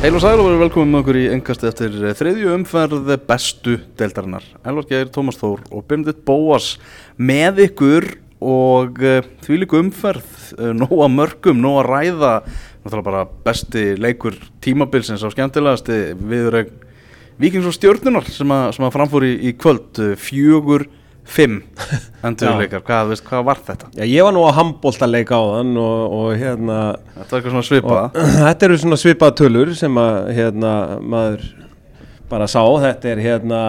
Heil og sæl og verið velkominn með okkur í engast eftir þriðju umferð bestu deildarinnar. Elvar Geir, Tómas Þór og Byrndit Bóas með ykkur og uh, því líku umferð, uh, nóga mörgum, nóga ræða, náttúrulega bara besti leikur tímabilsins á skemmtilegasti viðrögn Víkings og stjórnunar sem að, að framfóri í, í kvöld, fjögur, fimm endurleikar, hvað, veist, hvað var þetta? Já, ég var nú á handbóltaleik á þann og, og hérna Þetta var eitthvað svona svipað. og, Þetta eru svona svipað tölur sem að hérna maður bara sá, þetta er hérna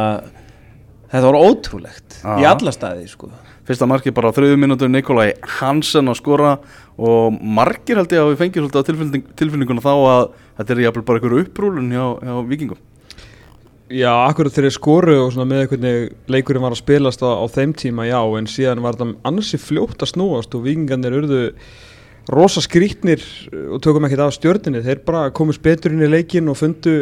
þetta var ótrúlegt Já. í alla staði sko Fyrsta markið bara á þriðu mínútur Nikolai Hansen að skora og margir held ég að við fengið svolítið á tilfinning, tilfinninguna þá að þetta er jafnvel bara einhverju upprúlun hjá, hjá vikingum. Já, akkurat þegar ég skoru og svona með hvernig leikurinn var að spilast á, á þeim tíma, já, en síðan var það annarsi fljótt að snúast og vikingarnir urðu rosa skrítnir og tökum ekkert af stjörninni, þeir bara komist betur inn í leikin og fundu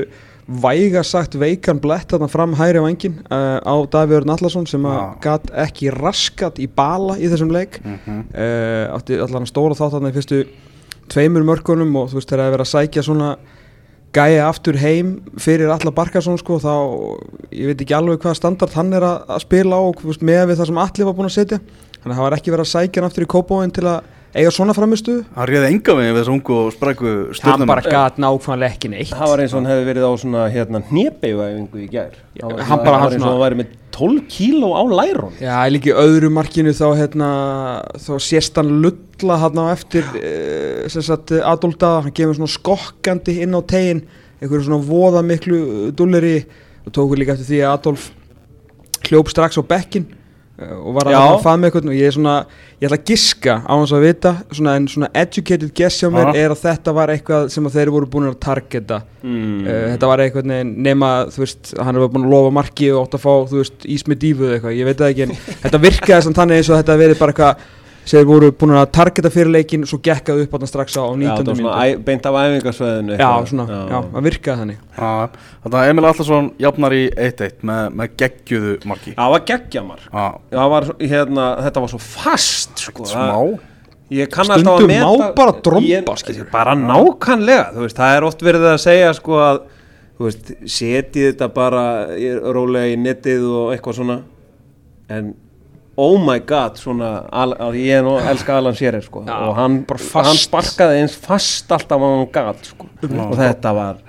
væga sagt veikan blett þarna fram hæri á engin uh, á Davíður Nallarsson sem að gat ekki raskat í bala í þessum leik. Mm uh, átti allan stóra þátt þarna í fyrstu tveimur mörkunum og þú veist þegar það er verið að sækja svona gæja aftur heim fyrir alla Barkarsson sko þá ég veit ekki alveg hvað standard hann er að, að spila á og með við það sem Alli var búin að setja. Þannig að það var ekki verið að sækja hann aftur í kópáin til að eiga svona framistu Það réði enga við þessu ungu og spræku hann stjórnum. bara gat nákvæmlega ekki neitt. Það var eins og hann hefði verið á svona hérna hnébeivæfingu í gær. Já, hann svona- bara það hann var eins og svona- hann væri með 12 kíló á lærun Já, líka í öðru markinu þá hérna, þá sést hann lulla hann á eftir uh, sem sagt Adolf Dada, hann kemur svona skokkandi inn á tegin, einhverju svona voða miklu dulleri. Og tókur líka eftir því að Adolf hljóp strax á bekkin og var að Já. hann fað með eitthvað og ég er svona, ég ætla að giska á hans að vita, svona, en svona educated guess hjá mér Já. er að þetta var eitthvað sem þeir voru búin að targeta mm. Uh, þetta var eitthvað nema þú veist, hann hefur búin að lofa marki og átt að fá, þú veist, ís með dífu eða eitthvað, ég veit það ekki en þetta virkaði samt þannig eins og þetta verið bara eitthvað sem voru búin að targeta fyrir leikin svo gekkað upp á þann strax á Já, 19. það var svona mínútu æ, beint af æfingarsveðinu Já, svona, já, það virkaði þannig Þetta Emil Allarsson jafnar í 1-1 með, með geggjuðu marki. Það var geggjamar Já, Það var, hérna, þetta var svo fast sko. Það- smá. Ég kann alltaf Stundum að meta má bara dromba, ég. Bara nákvæmlega þú veist, Það er oft verið að segja sko, að þú veist, setið þetta bara í- rólega í netið og eitthvað svona En oh my god svona, al, að ég er nú elska Alan Shearer sko, Já, og hann, hann sparkaði eins fast alltaf að hann gat sko. og þetta var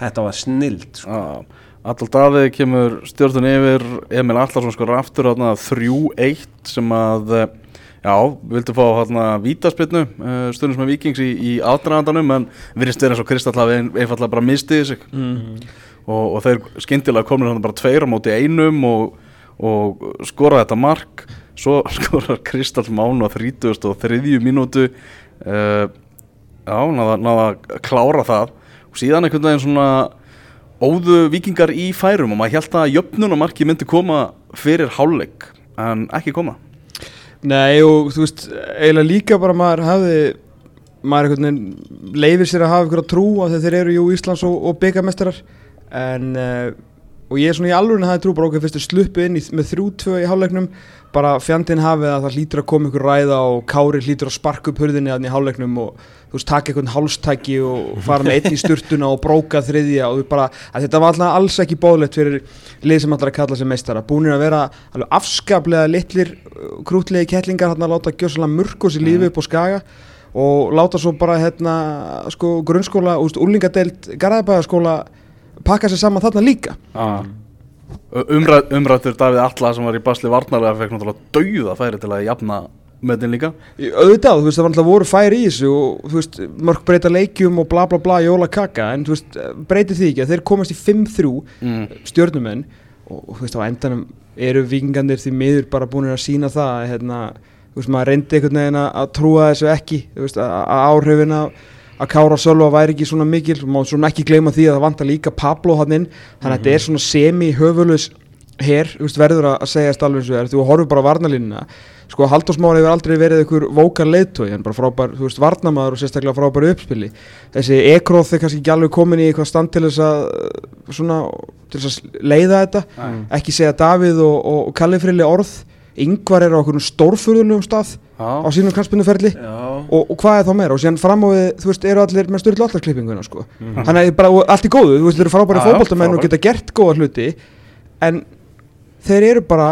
þetta var snild sko. Já, Alltaf Daði kemur stjórnun yfir Emil Allarsson sko aftur hérna 3-1 sem að eh, já, vildi fá hérna vítaspilnu uh, stundum sem er vikings í, í aðdragandanum en virðist vera eins og Kristall einfallega bara mistiði sig. Og, og þeir skyndilega komur hann bara tveir á móti einum og, og skora þetta mark. Svo skorar Kristall Mánu á 30 og þriðju mínútu. Uh, já, náða, náða að klára það. Og síðan einhvern veginn svona óðu vikingar í færum og maður held að jöfnunamarki myndi koma fyrir hálfleik en ekki koma. Nei og þú veist, eiginlega líka bara maður hafði maður einhvern veginn leifir sér að hafa einhverja trú að þeir eru jú Íslands og, og byggamestrar en uh, og ég er svona í alveg hafði trú bara okkur fyrstu sluppu inn í, með þrjú tvö í hálfleiknum. Bara fjandinn hafið að það hlýtur að koma ykkur ræða og Kári hlýtur að sparka upp hurðinni þannig í hálfleiknum og þú veist taka einhvern hálstæki og fara með einn í sturtuna og bróka þriðja og bara þetta var alltaf alls ekki bóðlegt fyrir lið sem allar að kalla sig meistara. Búinir að vera alveg afskaplega litlir uh, krútlegi kettlingar hann að láta gjössalega mörgos í lífi upp á skaga og láta svo bara hérna sko grunnskóla, úst, úlingadeild garðabæðaskóla pakka sér saman þarna líka ah. Umræð, umrættur Davíð Alla sem var í basli varnarlega fekk náttúrulega dauða færi til að jafna meðin líka Í- auðvitað, þú veist, það var alltaf voru færi í þessu og þú veist, mörg breyta leikjum og bla bla bla, jóla kaka, en þú veist breytir því ekki að þeir komast í 5-3 mm. stjörnumenn og, þú veist, á endanum eru vikingandir því miður bara búin að sína það að, hérna, þú veist, maður reyndi einhvern veginn að, trúa þessu ekki, þú veist, að áhrifin að að Kára Sölva væri ekki svona mikil og svona ekki gleyma því að það vantar líka Pablo hann inn, þannig að þetta er svona semi-höfulus veist, verður að og það er, þú horfir bara á varnalínuna sko, Halldórs Már hefur aldrei verið einhver vókar leiðtói, hann bara frábær, þú veist, varnamaður og sérstaklega frábær uppspili. Þessi ekróð er kannski ekki alveg komin í eitthvað stand til þess að svona, til þess að leiða þetta. Nei. ekki segja Davíð og, og, og Kalli Frili orð. Yngvar er á okkur stórfurðulegum stað á sínum knastbunduferli Já, og, og hvað er þá meira? Og síðan fram á við, þú veist, eru allir með styrlu allarklippinguna sko. þannig að bara, allt í góðu þú veist, þeir eru frábæri fótboltamenn og geta gert góða hluti en þeir eru bara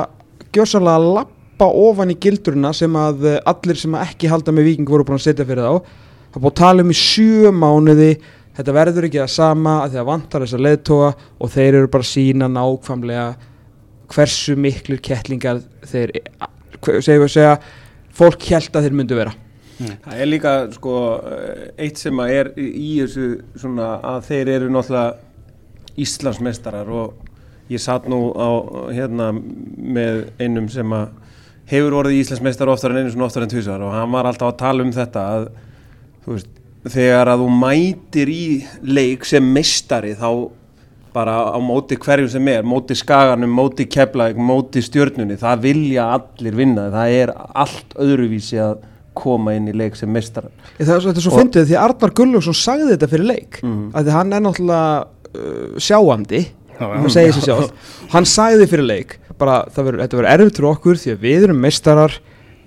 gjössalega að lappa ofan í gildurina sem að eh, allir sem að ekki halda með viking voru búin að setja fyrir þá. Það er búin að tala um í sjö mánuði þetta verður ekki það sama að að vantar þessa leðtoga og þeir eru bara að sína nákvæmlega hversu miklir kettlingar þeir hver- segja, segja, fólk held að þeir myndu vera Það er líka sko eitt sem að er í þessu svona að þeir eru náttúrulega Íslandsmeistarar og ég satt nú á hérna með einum sem að hefur orðið Íslandsmeistar oftar en einu svona oftar en tvisar og hann var alltaf að tala um þetta að þú veist, þegar að þú mætir í leik sem meistari þá bara á móti hverjum sem er, móti skaganum, móti keflavík, móti stjörnunni, það vilja allir vinna, það er allt öðruvísi að koma inn í leik sem meistara. Ég, það, er svo- þetta er svo Og- fyndið því Arnar Gullugson sagði þetta fyrir leik Mhm. að því hann er náttúrulega uh, sjáandi Já, já. hann segir sér sjálf hann sagði fyrir leik bara það verður, þetta verður erfitt fyrir okkur því að við erum meistarar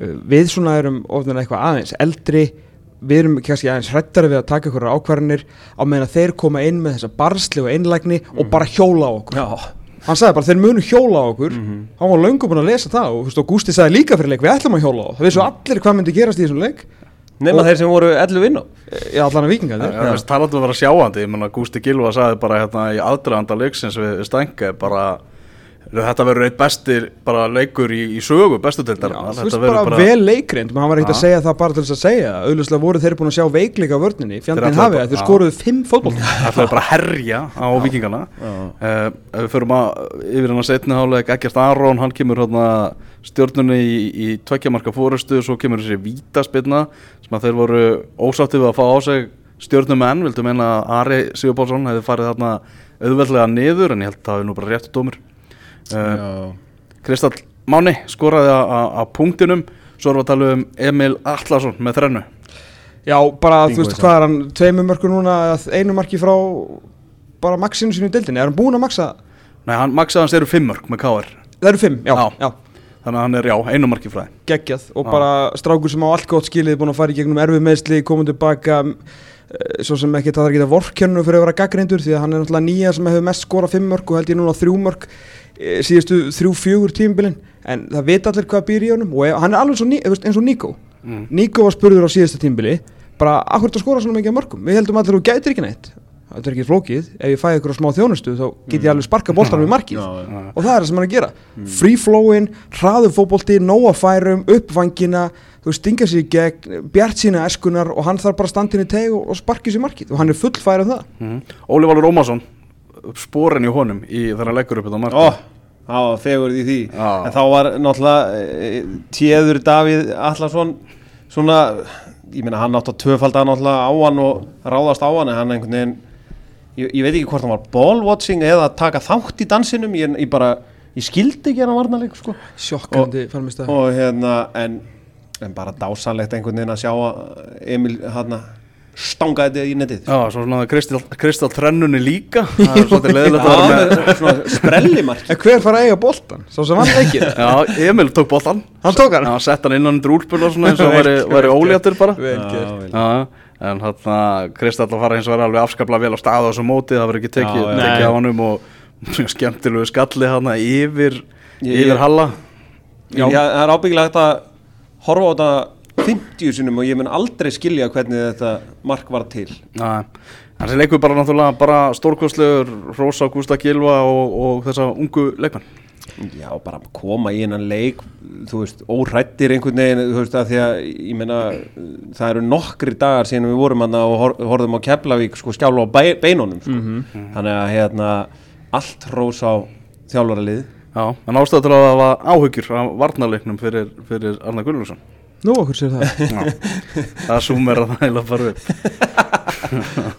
uh, við svona erum ofnir eitthvað aðeins eldri við erum kannski aðeins hrættari við að taka ykkur ákvarðanir á meðan að þeir koma inn með þessa barsli og einlægni og bara hjóla á okkur Já, hann sagði bara þeir munu hjóla á okkur. Mhm. hann var löngu búinn að lesa það og, og Gústi sagði líka fyrir leik við ætlum að hjóla á það vissu allir hvað myndi gerast í þessum leik. Nema Og- þeir sem voru 11 vinn á. í allan að vikinga Já, þú veist, talandi um að vera sjáandi, ég menna Gústi Gilva sagði bara hérna í aðdraðanda leiksins við Stænke bara þetta verður eitt bestir bara leikur í, í sögu bestu deildar. Já, þú veist bara, vel leikrind hann var ekkert að Já. segja það bara til þess að segja. Auðvitað voru þeir búin að sjá veikleika vörninni. Fjandinn ætluðu hafi bara- að þeir já. skoruðu fimm fótboll Það ætlaði bara að herja á vikingana uh, Ef við förum að yfir hann að setni háleik Ekkert Aron, hann kemur hérna stjórnunni í, í tveggjamarka fórustu Svo kemur þessi vítaspilna sem að þeir voru ósátti við að fá á sig stjórnumenn, vildu meina að Ari Sigurbálsson hefði farið þarna auðveldlega niður en ég held að það hefði Kristall Máni skoraði á punktinum. Svo erum við að tala um Emil Atlason með þrennu. Já bara þú Bingo veist í hvað er hann tveimur mörkur núna eða einu marki frá bara maxinu sínu í deildinni? Er hann búin að maxa? Nei, hann maksaði hans eru fimmörk með KR það eru fimm já, Já. já. Þannig að hann er, já, einu marki fræði geggjað. Og Já. bara strákur sem á allt gott skilið búin að fara í gegnum erfið meðsli komið tilbaka eh, svo sem ekki það er ekki að vorkjörnu fyrir að vera gaggreindur því að hann er náttúrulega nýja sem hefur mest skorað fimm mörg og held ég núna þrjú mörg eh, síðustu þrjú fjögur tímbilin en það veit allir hvað býr í honum og ef- hann er alveg ný, eins og Nico. Mm. Nico var spurður á síðasta tímbili bara akkur þetta skora svona mikið af mörgum við heldum allir að þú gætir ekki neitt. Þetta er ekki flókið, ef ég fæ ykkur á smá þjónustu þá get ég alveg sparka boltanum í markið. Já, já. og það er það sem hann er að gera. Free flowin, hraðu fótbolti, nóa færum uppvangina, þú stinga sér gegn bjart sína eskunar og hann þarf bara að standa inn í teg og, og sparki sér markið. Og hann er full færið það. Mm. Óli Valur Ómarsson sporin í honum í þegar hann leggur upp þetta mark Ó, það var fegur í því. Já. En þá var náttúrulega e, Téður Davíð Allarsson Svona, ég meina hann átt að tvöfalda náttúrulega á hann og ráðast á hann En hann einhvern veginn Ég, ég veit ekki hvort hann var ballwatching eða að taka þátt í dansinum Ég, ég bara, ég skildi ekki hann varnarleik sko. Sjokkandi farmist að Og hérna, en, en bara dásanlegt einhvern veginn að sjá að Emil hann stangaði þetta í netið? Já, svo svona Kristall, Kristall trennunni líka. Það er svolítið leðilegt að vera með svona sprellimark. En hver fara að eiga boltan, svo sem hann ekki Já, Emil tók boltan hann tók hann? Já, sett hann innan undir úlpun og svona eins og væri, óléttur bara. Vel Já, gert. vel. Já, en þarna Kristall að fara eins og vera alveg afskaplega vel á stað á þessu móti það verður ekki tekið, Já, já. tekið Nei. á honum og skemmtilegu skalli hann yfir, yfir Halla. Já, það er ábyggilegt að horfa á þetta 50 sinum og ég mun aldrei skilja hvernig þetta mark var til. Já, Þessi leikur bara náttúrulega bara stórkostlegur Rósa Gústa Gilva og, og þessa ungu leikmenn. Já, bara koma í hennan leik þú veist, óhrættir einhvern veginn þú veist, að því að, ég meina það eru nokkri dagar síðan við vorum hann og hor horfðum á Keflavík, sko, skjála á beinunum, sko, þannig að hérna, allt rós á þjálfaralið. Já, en ástæða til að það var áhyggjur af varnarleiknum fyrir, fyrir Arna Gunnlaugsson nú okkur sér það. Það sumir að það heila bara upp.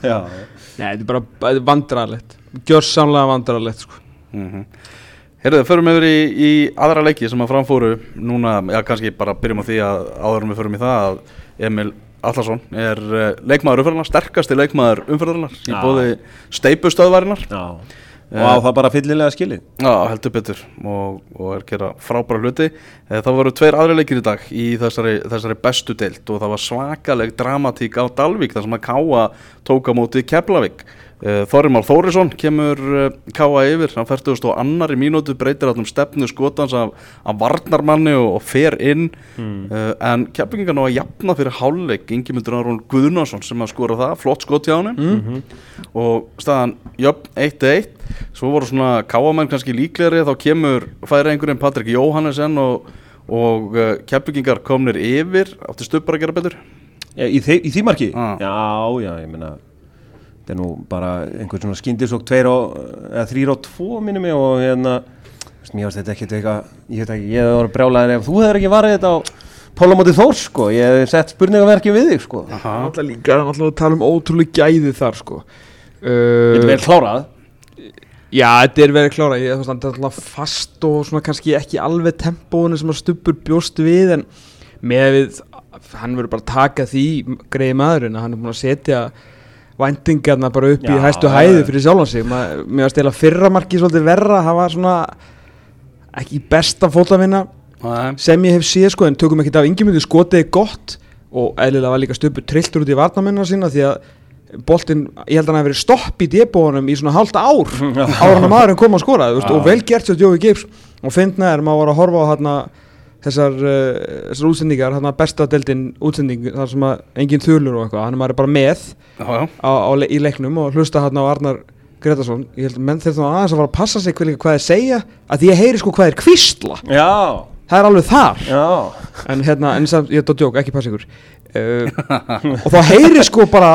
Já, Nei, þetta er bara vandrarlegt gjörsamlega vandrarlegt sko. mm Herðu, förum yfir í, í aðra leiki sem að framfóru núna, já kannski bara byrjum á því að áður en við förum í það að Emil Allarsson er uh, leikmaður umferðarnar, sterkasti leikmaður umferðarnar í bóði steipustöðvarinnar já, og á það bara fyllilega skilið? Já, heldur betur. Og, og er að gera frábæra hluti. Eh, Það voru tveir aðri leikir í dag í þessari, þessari bestu deild og það var svakaleg dramatík á Dalvík þar sem að Káa tók á móti Keflavík. Þorri Már Þórisson kemur eh, Káa yfir, hann færtugust og annari mínútu breytir allum stefnu skotans af, af varnarmanni og, og fer inn. Mm. en Keflingar ná að jafna fyrir hálfleik. Ingemyndur Aron Guðnason sem að skora það, flott skot hjá hann Mhm. og staðan jöfn 1-1 svo voru svona káamenn kannski líklegri þá kemur færi einhverjum Patrik Jóhannesson og, og uh, keppbyggingar komnir yfir átti stuð bara að gera betur E, í, þi í því marki? Ah. Já, já, ég meina þetta er nú bara einhvern svona eða þrýr á tvo minni mig og hérna veist, mér varst þetta ekkert eitthvað, ég veit ekki, ég hef verið brjálæðin ef þú hefur ekki varðið þetta á Pólamóti Þórs sko, ég hef sett spurningaverki við þig sko Aha. Alltaf líka, það er alltaf að tala um ótrúlega gæði þar sko Þetta uh, er vel klárað Já, þetta er verið klára ég, þú Þetta er alltaf fast og svona kannski ekki alveg tempóinu sem að stubbur bjóst við en með við hann verður bara að taka því greiði maðurinn að hann er búin að setja væntingarna bara upp í Já, hæstu já, hæði já. fyrir sjálfan sig Ma, mér var stila fyrra marki svolítið verra það var svona ekki besta fótlavinna Nei. sem ég hef séð sko en tökum ekkert af yngjumöndu skotiði gott og eðlilega var líka stöpu trilltur út í varnamennina sína því að boltinn, ég held að hann hef verið stopp í debónum í svona hálft ár ára hann að maðurinn kom að skora veist, og vel gert sér Jói Gibbs. Og fyndna er maður var að horfa á hérna þessar, uh, þessar útsendingar hérna besta deildin útsending þar sem að engin þulur og eitthvað, hann er maður bara með á, á, í leiknum og hlusta hérna á Arnar Gretarsson ég held að menn þeir þá aðeins að fara að passa sig hvað, þeir segja að ég heyri sko hvað þeir kvistla Já, það er alveg þar. Já. En hérna, en samt, ég er þetta djók, ekki passa ykkur. Uh, og þá heyri sko bara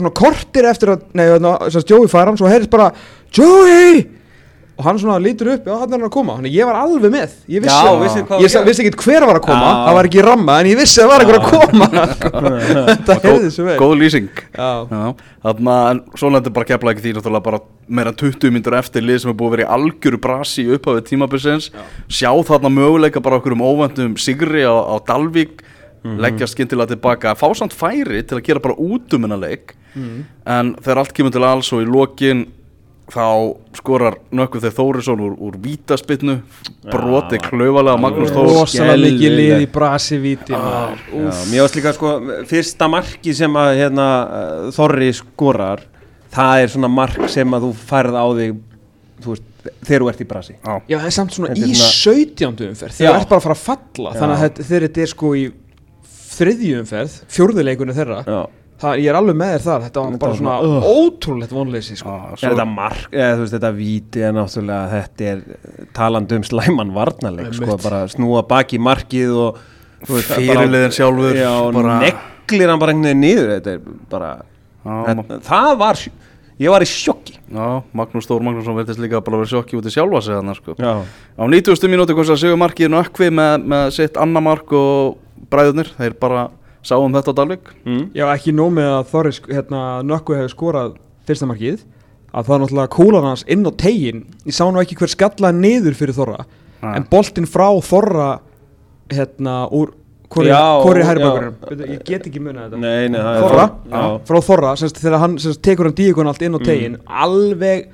svona kortir eftir að, nei, þess að Joey fær hann svo heyrist bara Joey! Og hann svona lítur upp, já hann er hann að koma. Þannig ég var alveg með, ég vissi, Já, vissir hvað ég að vissi ekki hver var að koma. Já. það var ekki ramma, en ég vissi að það var einhver að koma. Þetta heyrði svo vel. Góð lýsing. Já, Já, þarna, en svona þetta bara kepla ekki því náttúrulega bara meira en 20 myndur eftir lið sem er búið að vera í algjöru brasi í upphafið tímabilsins. Sjá þarna möguleika bara okkur um óvendum sigri á, á Dalvík. Leggja skyndilega tilbaka fá samt færi til að gera bara út um hennar leik en þegar allt kemur til alls og í lokin þá skorar nökkuð þeir Þórisson úr, úr vítaspinnu broti klaufalega Magnús Þór. Rosalega mikið lið í brasi víti Já, mér varst líka sko fyrsta marki sem að hérna, uh, Þorri skorar það er svona mark sem að þú færð á þig þú veist, þegar þú ert í brasi. Já, Já, það er samt svona Þetta í svona- 17. umferð. Þegar Já. það er bara að fara að falla. Já. Þannig að þetta- þegar þetta er sko í þriðju umferð Fjórðuleikunni þeirra. Já. Það, Ég er alveg með þér þar Þetta var bara svona svona, ótrúlegt vonleysi sko. er svo, þetta mark, eða þú veist þetta víti er náttúrulega þetta er uh, talandi um slæman varnarleik Einmitt. sko bara snúa baki markið og Fyrirliðinn sjálfur, já, bara- neglir hann bara einhvern veginn niður þetta er bara Já, þetta, það var, ég var í sjokki já, Magnús Þór Magnússon verðist líka bara að vera sjokki út í sjálfa sig þannig sko Á 90. mínúti kom sér að Sigur Markið nökkvi með, með sitt annar mark og bræðurnir, þeir bara sáum þetta á Dalvik mm. Já, ekki nóg með að Þorri hérna, Nökku hefur skorað fyrsta markið að það er náttúrulega kúlan hans inn á tegin Ég sá nú ekki hver skallaði niður fyrir Þorra Nei. En boltinn frá Þorra hérna úr hæri bakurinn? Ég get ekki munið þetta nei, nei, það er Þorra, já. frá Þorra semst, þegar hann semst, tekur hann díkun allt inn á Mm. tegin alveg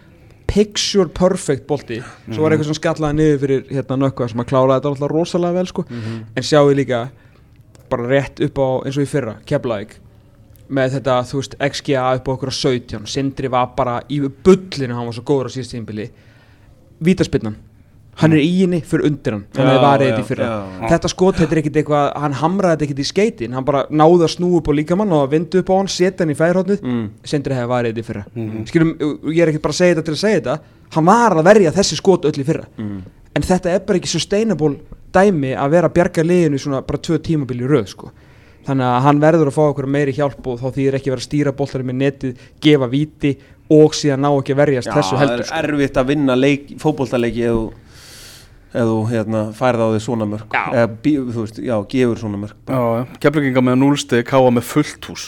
picture perfect bolti svo var eitthvað sem skallaði niður fyrir hérna nökkva sem að klára þetta alltaf rosalega vel sko. Mhm. en sjáu líka bara rétt upp á eins og í fyrra Keflavík með þetta þú veist XGA upp á okkur á 17 Sindri var bara í bullinu hann var svo góður á síðast tímbili Vítaspinnan hann er í henni fyrir undir hann hann hefði varið já, þetta í fyrra. já. þetta skot þetta er ekkit eitthvað hann hamraði ekkit í skeitin hann bara náði að snúa upp á líkamann og að vindu upp á hann setja hann í fæðhóttnið Mm. Sindri hefði varið þetta í fyrra. Mhm. skilum, ég er ekkert bara að segja þetta til að segja þetta. Hann var að verja þessi skot öll í fyrra. Mm. en þetta er bara ekki sustainable dæmi að vera að bjarga liðinu svona bara tvö tímabili röð sko. þannig að hann verður að fá okkur meiri hjálp og þá þýðir ekki að vera að stýra boltarinn með netið gefa víti og síðan ná ekki að verjast Já, þessu heldur það sko. er erfitt að vinna ef þú ef þú hérna, færð á því svona mörg eða þú veist, já, gefur svona mörg Já, Keflinginga með 0 stig, Káa með fullt hús.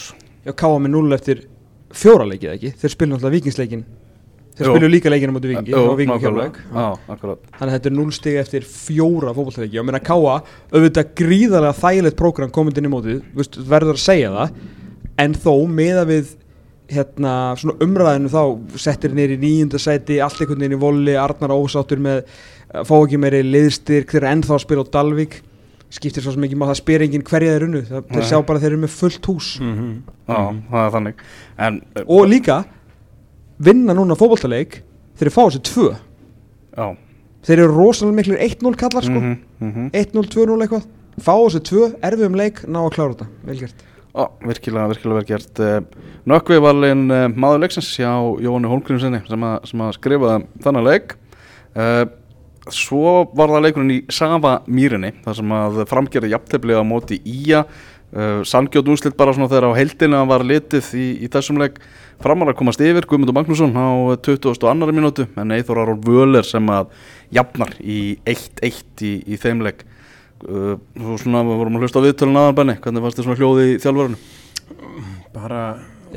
Já, káa með 0 eftir fjóra leikið ekki? Þeir spilum alltaf vikingsleikin þeir Jú. spilum líka leikinu mútið akkurat. Þannig að þetta er 0 stig eftir fjóra fótballtaleiki og meina káa auðvitað gríðarlega þægilegt prógram komandi inn í mótið verður að segja það. En þó meða við hérna, svona umræðinu þá settir nýri í nýjunda sæti allt einhvern veginn í voli, Arnar ósáttur með uh, fá ekki meiri liðstyrk þeir eru ennþá að spila á Dalvík. Skiptir svo sem ekki má það spyr enginn hverja þeir unnu. Þeir sjá bara að þeir eru með fullt hús. Það er þannig. En, uh, og líka vinna núna fótboltaleik þeir eru fá þessi tvö. Já. Þeir eru rosalega miklu 1-0 kallar sko. Mhm, mhm. 1-0, 2-0 eitthvað. Fá þessi tvö, erfiðum leik, ná að klára þetta. Vel gert. Ó, virkilega, virkilega vel gert. Nökkvi valinn uh, maður leiksins hjá Jóhanni Holmgrímsinni sem, sem að skrifa þannig leik. Uh, Svo var það leikurinn í Sava Mýrinni þar sem að framgerði jafntefli á móti Ía uh, Sangjótt úrslit bara svona þegar á heldina var litið í, í þessum leik framar að komast yfir Guðmundur Magnússon á 22. mínútu en Eithor Aron Völer sem að jafnar í 1-1 í, í þeim leik uh, Svo svona við vorum að hlusta á viðtölun aðanbenni hvernig fannst þið svona hljóði í þjálfurinu? bara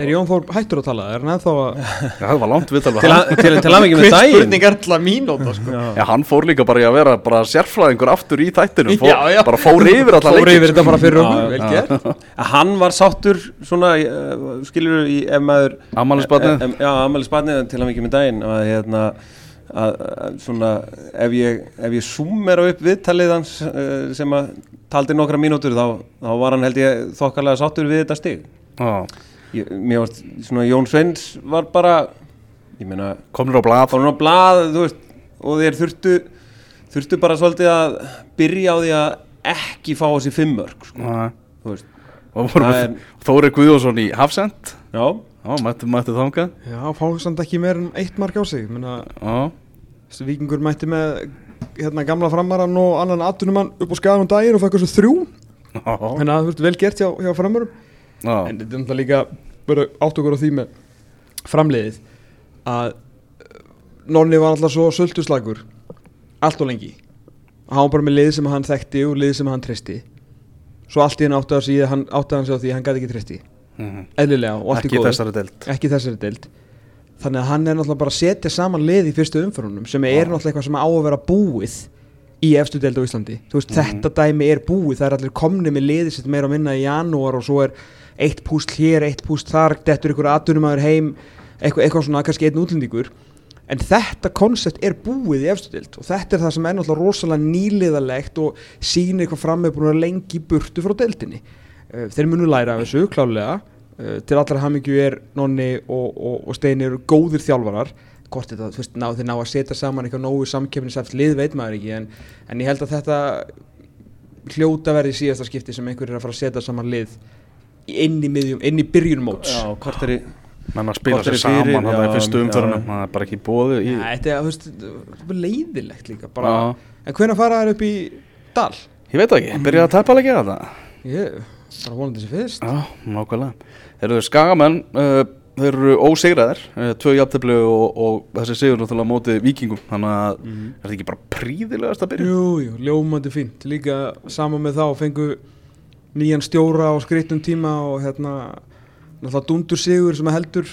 er Jón Þór hættur að tala, er hann ennþá að Já, það var langt viðtal við til, hann. að- til, til að mikið með daginn spurning er til að mínúta sko. Já. Já, hann fór líka bara í að vera bara sérfræðingur aftur í þættinu fór, Já, já. bara fór yfir allar fór yfir þetta bara fyrir Já, okkur, hann var sáttur svona, uh, skilur í ef maður Afmælisbarnið. em- em- Já, ammælisbarnið til að mikið með daginn að hérna að, að svona ef ég, ef ég súmera upp viðtalið hans uh, sem að taldi nokkra mínútur þá, þá var hann held ég þokkalega sáttur við þetta stig Já, ég, Mér varst svona Jón Sveins var bara ég meina komnir á blað. fór hann á blað þú veist, og þeir þurftu þurftu bara svolítið að byrja á því að ekki fá þessi fimmörk sko. Veist og voru Það við er- Þóri Guðjónsson í Hafsend Já, Já, mætti, mætti þangað. Já, fá samt ekki meir en eitt mark á sig menna, Já, þessi vikingur mætti með hérna gamla framarann og annan atvinnumann upp á skagan um daginn og fækka þessu þrjú. Já, þannig að þú veist, vel gert hjá, hjá framarum já, en þetta er náttúrulega líka bara átt okkur á því með framliðið að Nonni var alltaf svo sölduslagur allt og lengi. Hann var bara með lið sem hann þekkti og lið sem hann treysti. Svo allt í hann átti að sig hann átti hann sig á því að hann gæti ekki treysti. Mhm. eðlilega og allt í góðu. ekki þessari deild. Þannig að hann er náttúrulega bara að setja saman lið í fyrstu umförunum sem er náttúrulega eitthvað sem á að vera búið í efstu deild á Íslandi. Veist þetta dæmi er búið það er allir komni með liðið sitt meira að minna í janúar og svo er eitt púsl hér, eitt púsl þar dettur ykkur aðdunumæður heim eitthvað, eitthvað svona, kannski einn útlendingur. En þetta koncept er búið í efstu deild og þetta er það sem er náttúrulega rosalega nýliðalegt og sýnir hvað fram er lengi burtu frá deildinni. Eh, þeir munu læra af þessu klálega uh, til allra hamingju er Nonni og, og, og Steini eru góðir þjálfarar. Hvort þetta, þú veist, ná, þeir ná að setja saman eitthvað nógu samkeppnisæft lið veit maður ekki en, en ég held að þetta hljóta verði síðasta skipti sem einhver er að fara að setja saman lið inn í miðjum, inn í byrjunum móts. Já, hvort er í menn að spila sér saman já, í fyrstu umförunum það er bara ekki bóði í... ja, þetta er, veist, er bara leiðilegt líka bara, en hvenær fara þær upp í dal? ég veit það ekki, byrjaði að tæpa leikja þetta Ég, bara vonandi þessi fyrst. Já, nákvæmlega. Þeir eru skagamenn, uh, þeir eru ósegraðir uh, Tvö jafntefli og, og þessi sigur náttúrulega á móti vikingum Þannig að er þetta ekki bara príðilegast að byrja? Jú, jú, ljómandi fínt. Líka saman með þá fengu nýjan stjóra á skrittum tíma og hérna náttúrulega dundur sigur sem að heldur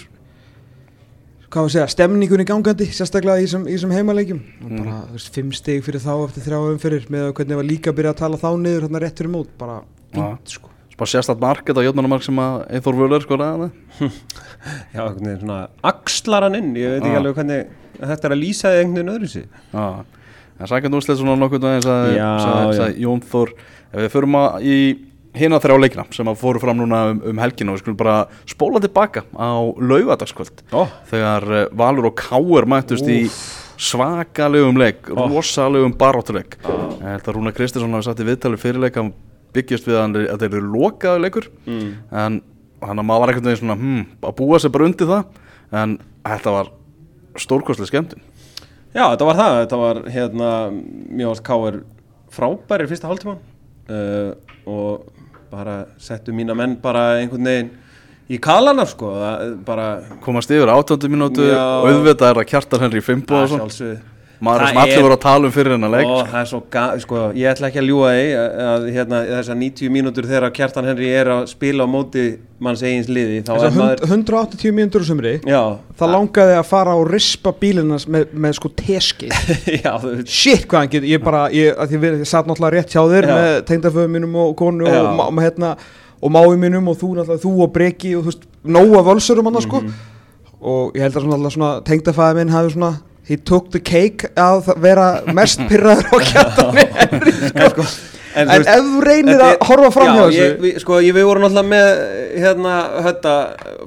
hvað var að segja, stemningunni gangandi sérstaklega í þessum- í þessum heimaleikjum. Og Mm. bara, þú veist, fimm stig fyrir þá eftir þrjá umfyrir með að hvernig var líka að byrja að tala þá niður hérna rétt fyrir mót, bara fínt sko. Spá sérstætt mark, þetta jöfnumark sem að Eithor Völer sko ræða Já, einhvern veginn svona axlar hann inn, ég veit ekki Já. alveg hvernig þetta er að lýsa einhvern veginn öðru sér Já, en sækjandi úrslit svona sagði, Já, já. sagði Jón Þór. Ef við förum að í hina þrjá leikina sem að fóru fram núna um, um helgina og við skulum bara spóla tilbaka á laugadagskvöld Ó, þegar uh, Valur og Káur mættust í svakalegum leik, Ó. rosalegum baróttuleik held að Rúna Kristinsson hafi sagt í viðtali fyrirleik hann byggjast við að hann- að þeir eru lokaðu leikur. Mm. en hann að maður var ekkert veginn svona hmm, að búa sér bara undir það. En þetta var stórkostlega skemmtun. Já, þetta var það, þetta var hérna mjög ást K.R. frábæri fyrsta hálftíman uh, og bara settu mína menn bara einhvern veginn í kalana sko, bara komast yfir átöndu mínútu auðvitað er það Kjartan Henry Fimbo að og svona maður Það sem allir voru að tala um fyrir hennar leik Ó, það er svo ga, sko, ég ætla ekki að ljúga því að, að hérna, þessar 90 mínútur þegar Kjartan Henry er að spila á móti manns eigins liði þá Þessar er maður 180 mínútur á sumri Já, Það langaði að fara og rispa bílinnans með, með sko teski já, Shit hvað hann getur, ég bara, ég, að ég, ég satt náttúrulega rétt hjá þér Já. með tengdaföðum mínum og konu Já. og, og, hérna, og mái mínum og þú náttúrulega, þú og Breki og þú veist, nóa völsurum hann sko Mhm. og ég held að svona, svona tengdafæði minn hafi svona he took the cake að vera mest pyrraður á kjartani sko. En, en, ef þú reynir að horfa fram hjá já, þessu sko, ég, við vorum náttúrulega með hérna hötta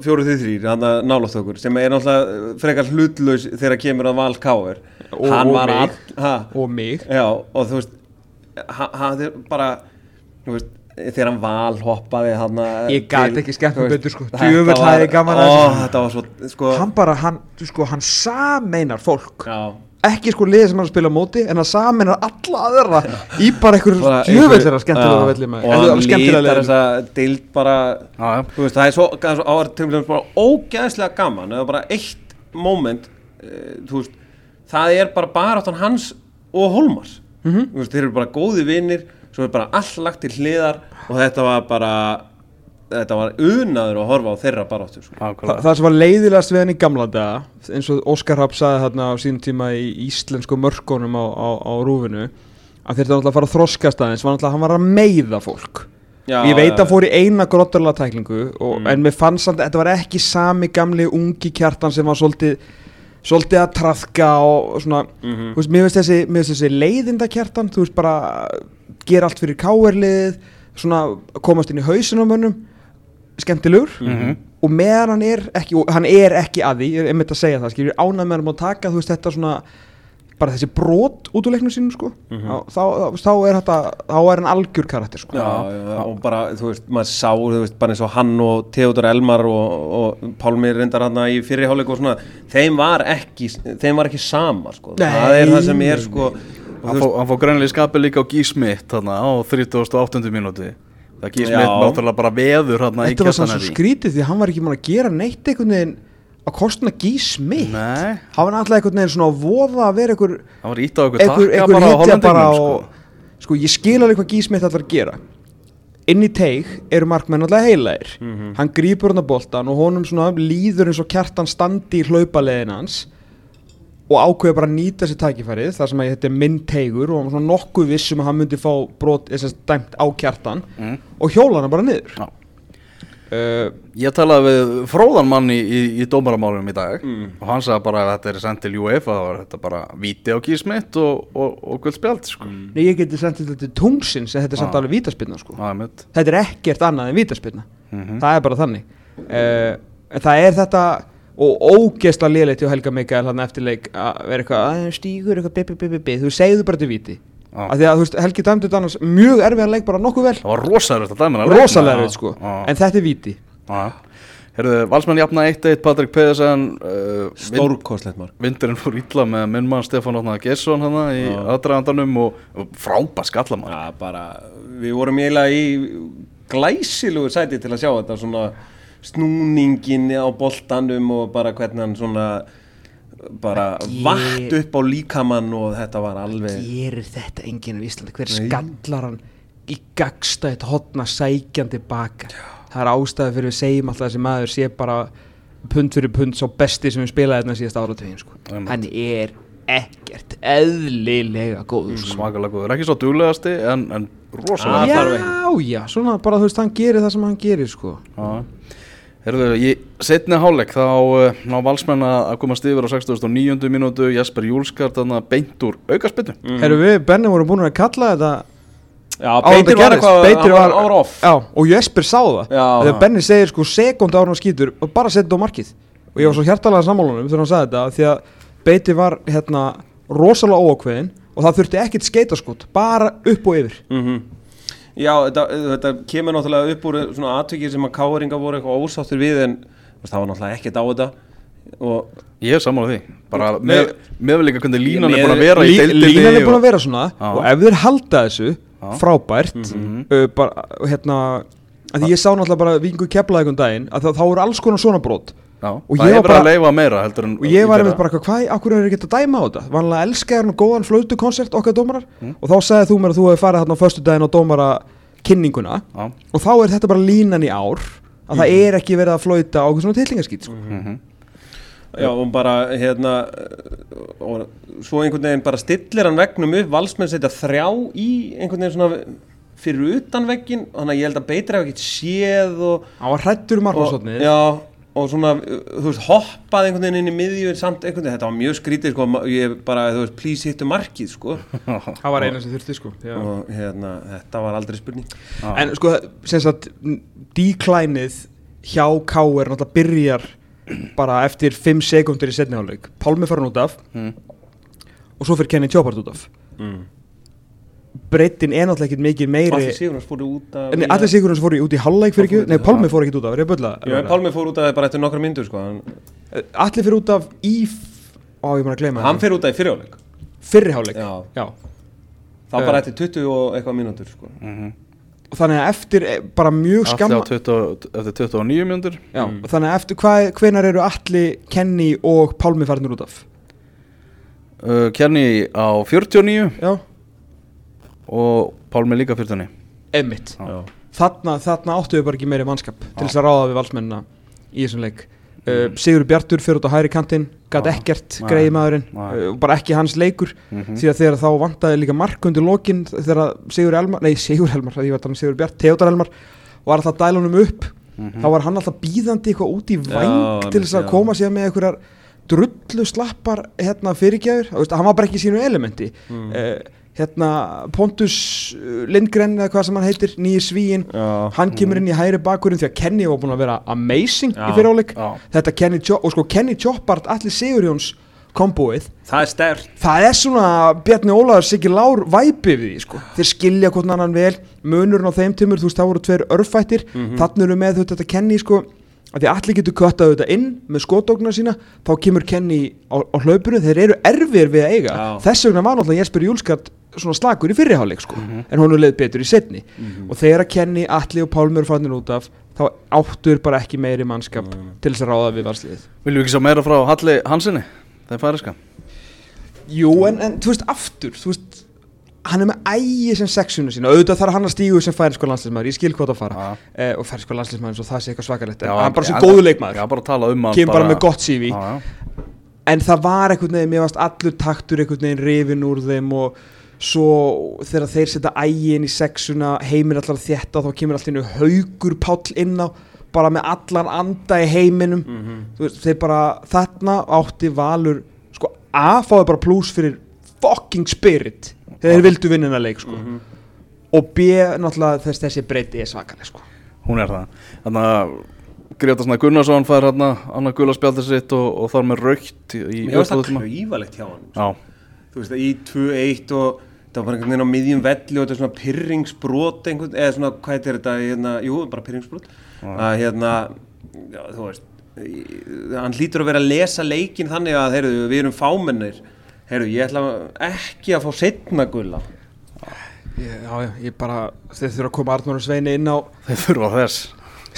fjóru því þrýr hérna nálátt okkur sem er náttúrulega frekar hlutlaus þegar kemur að Val Káur Og- hann og var mig. all ha, og mig já, og þú veist hann, hann er bara þú veist þegar hann val hoppaði hann Ég gat ekki skemmt mig betur, sko. Hafði ég gaman að svo sko, hann bara, hann, sko, hann sameinar fólk. Já, ekki sko liðið sem hann spila móti en hann sameinar alla aðra í bara einhver bara djöfellir að Já, skemmtilega velli með. Og hann lítar þessa deild bara Já, já. þú veist, það er svo, það er bara ógæðslega gaman eða bara eitt moment uh, það er bara baráttan hans og Holmars Mhm. þú veist, þeir eru bara góði vinnir svo er bara all lagt til hliðar og þetta var bara þetta var unaður að horfa á þeirra baráttu sko. Þa, það sem var leiðilegast við hann í gamla daga eins og Óskar Rapp sagði þarna á sínum tíma í íslensku mörkunum á, á, á rúfinu að þeir náttúrulega að fara að þroskast aðeins var náttúrulega að hann var að meiða fólk Já, ég veit að hann fór í eina grottarlega tæklingu og, Mm. en mér fannst samt að þetta var ekki sami gamli ungi kjartan sem var svolítið svolítið að trafka og, svona Mhm. þú veist, mér finnst þessi, þessi leiðinda kjartan þú veist bara gera allt fyrir káerlið svona komast inn í hausinum mönnum skemmtilegur Mhm. og meðan hann er ekki og hann er ekki að því, ég er einmitt að segja það skilur, ánæg með hann að taka, þú veist, þetta svona bara þessi brot út úr leiknum sínum sko, þá, þá, þá er þetta þá er hann algjör karakter sko. Já, já, og bara, þú veist, maður sá, þú veist, bara eins og hann og Theodor Elmar og, og Pálmi reyndar hann í fyrirháleik og svona, þeim var ekki, þeim var ekki sama, sko, Nei, það er það sem er, sko, Hann fór, hann fór greinlega í skapi líka á Gísmitt þarna á 38. mínúti það Gísmitt Já. náttúrulega bara veður þarna í þetta var svo skrítið því hann var ekki mann að gera neitt einhvern veginn að kostna gís mitt Nei, hann var alltaf einhvern veginn svona að voða að vera einhver hann var ít á einhver takka einhver bara á hitja bara og sko. sko ég skil alveg hvað Gís mitt ætlar að gera inn í teig eru markmenn alltaf heilægir Mhm. hann grípur hann að boltan og honum svona líður eins og kjartan standi í hlaupaleiðin hans og ákveður bara að nýta sér tækifærið þar sem að þetta er minn teigur og svona nokkuð viss um að hann myndi fá brot þess að dæmt á kjartan Mm. og hjóla hann bara niður Já. Uh, Ég talaði við fróðan mann í, í, í dómaramálunum í dag Mm. og hann sagði bara að þetta er sendt til UEFA var þetta bara víti á Gísmitt og, og, og guldspjald sko. Mm. Nei, ég geti sendið þetta til tungsins en þetta er samt Já. alveg vítaspilna sko. Er mitt þetta er ekkert annað en vítaspilna Mhm. það er bara þannig uh, það er þetta og ógeðsla liðleitt hjá Helga Mikael hann eftir leik að vera eitthvað að stígur eitthvað bibi bibi bibi þú segðu bara til víti Af því að veist Helgi dæmdi þetta annars mjög erfiðan leik bara nokkuð vel. Það var rosalega þetta dæmina rosalega erfið sko. En þetta er víti. Herðu, Valsmenn jafna 1-1 Patrik Pedersen uh, vind, stórkostlegt mark. Vindurinn fór illa með minn mann Stefán Ótnar Gesson hana í Já. aðdragandanum og, og frábær skallamann. Já, bara, við vorum eiginlega í glæsilugu sæti til að sjá þetta svona snúningin á boltanum og bara hvernig hann svona bara Ge- vatt upp á líkamann og þetta var alveg gerir þetta enginn í Íslandi hver Nei. skallar hann í gagstætt hotna sækjandi baka það er ástæði fyrir við segjum alltaf að þessi maður sé bara pund fyrir pund svo besti sem við spilaði þetta síðast áratugin sko. Hann er ekkert eðlilega góður sko. svakalega góður, ekki svo duglegasti en, en rosalega Ah, já, já, svona bara þú veist hann gerir það sem hann gerir sko. Já. Herðu, í setni hálfleik þá uh, ná valsmenn að komast yfir á 69. mínútu. Jesper Júlskart þannig að beint úr aukarspinnu mm. Herru við, Benni vorum búin að kalla þetta Já, Beitir var eitthvað Beitir var, var off. Já, og Jesper sá það. Þegar Benni segir sko sekund ára hann skýtur og bara setja þetta á markið. Og ég var svo hjartalega sammálunum þegar hann sagði þetta því að Beitir var hérna rosalega óákveðin og það þurfti ekkit skeitaskot bara upp og yfir. Mm Já, þetta, þetta kemur náttúrulega upp úr svona atvikið sem að káringa voru eitthvað ósáttur við en það var náttúrulega ekkert á þetta. Og Ég er sammála því, bara með, með líka hvernig línan er búin að vera Lí- línan er búin að vera svona Já. og ef þeir halda þessu frábært. Mhm. uh, bara, hérna að því ég sá náttúrulega bara vingu keflaði einhvern daginn að það, þá eru alls konar svona brot Já, Og það ég var hefur bara- að leifa meira heldur en og ég var bara, hvað, akkur er ekki að dæma á þetta? Vanlega elska hann góðan flautu koncert okkar dómarar. Mm. og þá sagði þú mér að þú hefði farið þarna á föstu daginn á dómara kynninguna Já, og þá er þetta bara línan í ár að það er ekki verið að flauta á okkur svona tillingaskýt sko. mhm. Já, og bara hérna og svo einhvern veginn bara stillir hann vegnum upp, valsmenn setja þrjá í einhvern veginn svona fyrir utan veggin, þannig að ég held að beitra hef ekkert séð og, hann var hrættur um markmannsotnið já, og svona, uh, þú veist, hoppaði einhvern veginn inn í miðju en samt einhvern veginn, þetta var mjög skrítið sko, ég bara, þú veist, please hittu markið sko, það var eina sem þurfti sko já. og hérna, þetta var aldrei spurning Já. en sko, sem sagt declineið hjá K er náttúrulega byrjar bara eftir 5 sekundur í setniháleik Pálmi fara hann út af Mm. og svo fyrir Kenny Tjópart út af mm. Breytin er náttúrulega ekkert mikið meiri Allir Sigurðars fóru út af Nei, allir Sigurðans fóru út í halvleik fyrir ekki Fóru Nei, Pálmi já. fór ekkert út af, er ég að bölla? Já, Pálmi fór út af það bara eftir nokkra myndur sko, hann, Allir fyrir út af í Á, ég maður að gleyma hann fer út af í fyrirjáleik Fyrri hálfleik Já. Já. þá Já. bara eftir 20 og eitthvað mínútur sko. Mhm. Og þannig að eftir eh, bara mjög skamma á 20, eftir 29 mjöndur Já, Mm. og þannig að eftir hvað, hvenar eru allir Kenny og Pálmi farnir út af uh, Kenny á 49 Já, og Pálmi líka 49 einmitt Já. Þarna, þarna áttu við bara ekki meiri mannskap til þess að ráða við valsmennina í þessum leik uh, Sigur Bjartur fyrir út á hæri kantinn gat Já. ekkert, greiði maðurinn uh, bara ekki hans leikur Mhm. því að þegar þá vantaði líka mark undir lokin þegar Sigur Elmar, nei Sigur Elmar því var að tala um Sigur Bjart, Theodor Elmar var alltaf honum upp Mhm. þá var hann alltaf býðandi eitthvað út í væng Já, til þess að já. koma sér með einhverjar drullu slappar hérna veist, hann var bara ekki í sínu elementi Mm. uh, hérna Pontus uh, Lindgren eða hvað sem hann heitir, nýjir svíin Já. hann kemur inn í hægri bakurinn því að Kenny var búin að vera amazing Já. í fyriráleik þetta Kenny og sko Kenny Choppart allir Sigurjóns kombóið það er stert það er svona Bjarni Ólaður Siggi Lár væpi við því sko þeir skilja hvort annan vel munurinn á þeim tímur, þú veist það voru tveir örfættir Mhm. þannig eru með þetta, þetta Kenny sko að því allir getur köttað þetta inn með skotdóknar sína þá kemur Kenny á, á hlaupinu þeir eru erfir við að eiga Já. þess vegna var náttúrulega Jesper Júlskart slagur í fyrriháleik sko. En hún er leið betur í setni Mhm. og þegar Kenny, Alli og Pálmur fannir út af þá áttur bara ekki meiri mannskap til þess að ráða við varsliðið Viljum við ekki sjá meira frá Halli Hansinni Það er færiska Jú, en, en þú veist, aftur, þú veist, hann er með ægi sem sexunu sína, auðvitað þarf hann að stígu sem færinsko landslismæður, ég skil hvað það fara. Eh, og færinsko landslismæður, svo það sé eitthvað svakalegt. Já, hann bara sem góðu bara tala um kemur bara með gott CV Já, já. en það var einhvern veginn, mér varst allur taktur einhvern veginn rifin úr þeim og svo þegar þeir setja ægi inn í sexuna, heiminn allar þétta þá kemur allir haugur páll inn á bara með allan anda í heiminum. Þú veist, þeir bara þarna átti valur sko A fáið bara pluss fyrir fucking spirit þegar þeir vildu vinna hennar leik sko. Og B náttúrulega þess þessi breyti er svakaleg sko. Hún er það. Þannig að Greta Snæ Gunnarsson fær hérna annað gula spjaldið sitt og, og þar með raukt Mér varst það klauvalegt hjá hann Já, Þú veist, í 2-1 og það var bara einhvern veginn á miðjum velli og þetta er svona pyrringsbrot einhvern, eða svona, hvað heitir þetta, hérna, jú, bara pyrringsbrot að hérna, já, þú veist hann hlýtur að vera að lesa leikin þannig að, heyrðu, við erum fámennir. Heyrðu, ég ætla ekki að fá setna gulla. Ég, Já, já, ég bara þeir þurfa að koma Arnur og Sveini inn á þeir þurfa þess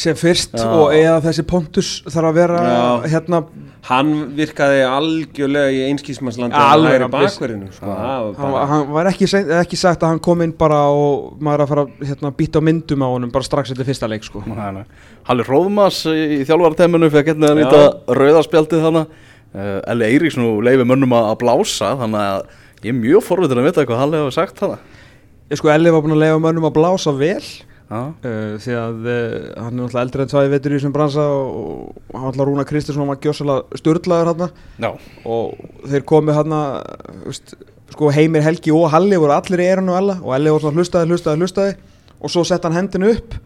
sem fyrst Já. og eða þessi Pontus þarf að vera Já. hérna hann virkaði algjörlega í einskísmannslandi Ja, alveg, hann viss- bakverðinu sko, hann, hann var ekki, ekki sagt að hann kom inn bara og maður að fara að hérna, býta á myndum á honum bara strax eftir fyrsta leik sko. Halli Hróðmas í, þjálfarateminu fekk hérna að nýta rauðarspjaldið þannig uh, Elli Eiríks nú leifi mönnum að, blása þannig að ég er mjög forvitin að vita hvað Halli hefur sagt þannig ég sko Elli var búin að leifa mönnum að blása vel uh, því að uh, hann er náttúrulega eldri en tvæði veitur í þessum bransa og, og hann var alltaf Rúna Kristinsson var gjössalega störtlaður hann og þeir komu hann sko Heimir Helgi og Halli voru allir í erinu alla og Elli voru hlustaði, hlustaði, hlustaði. Og svo sett hann hendinu upp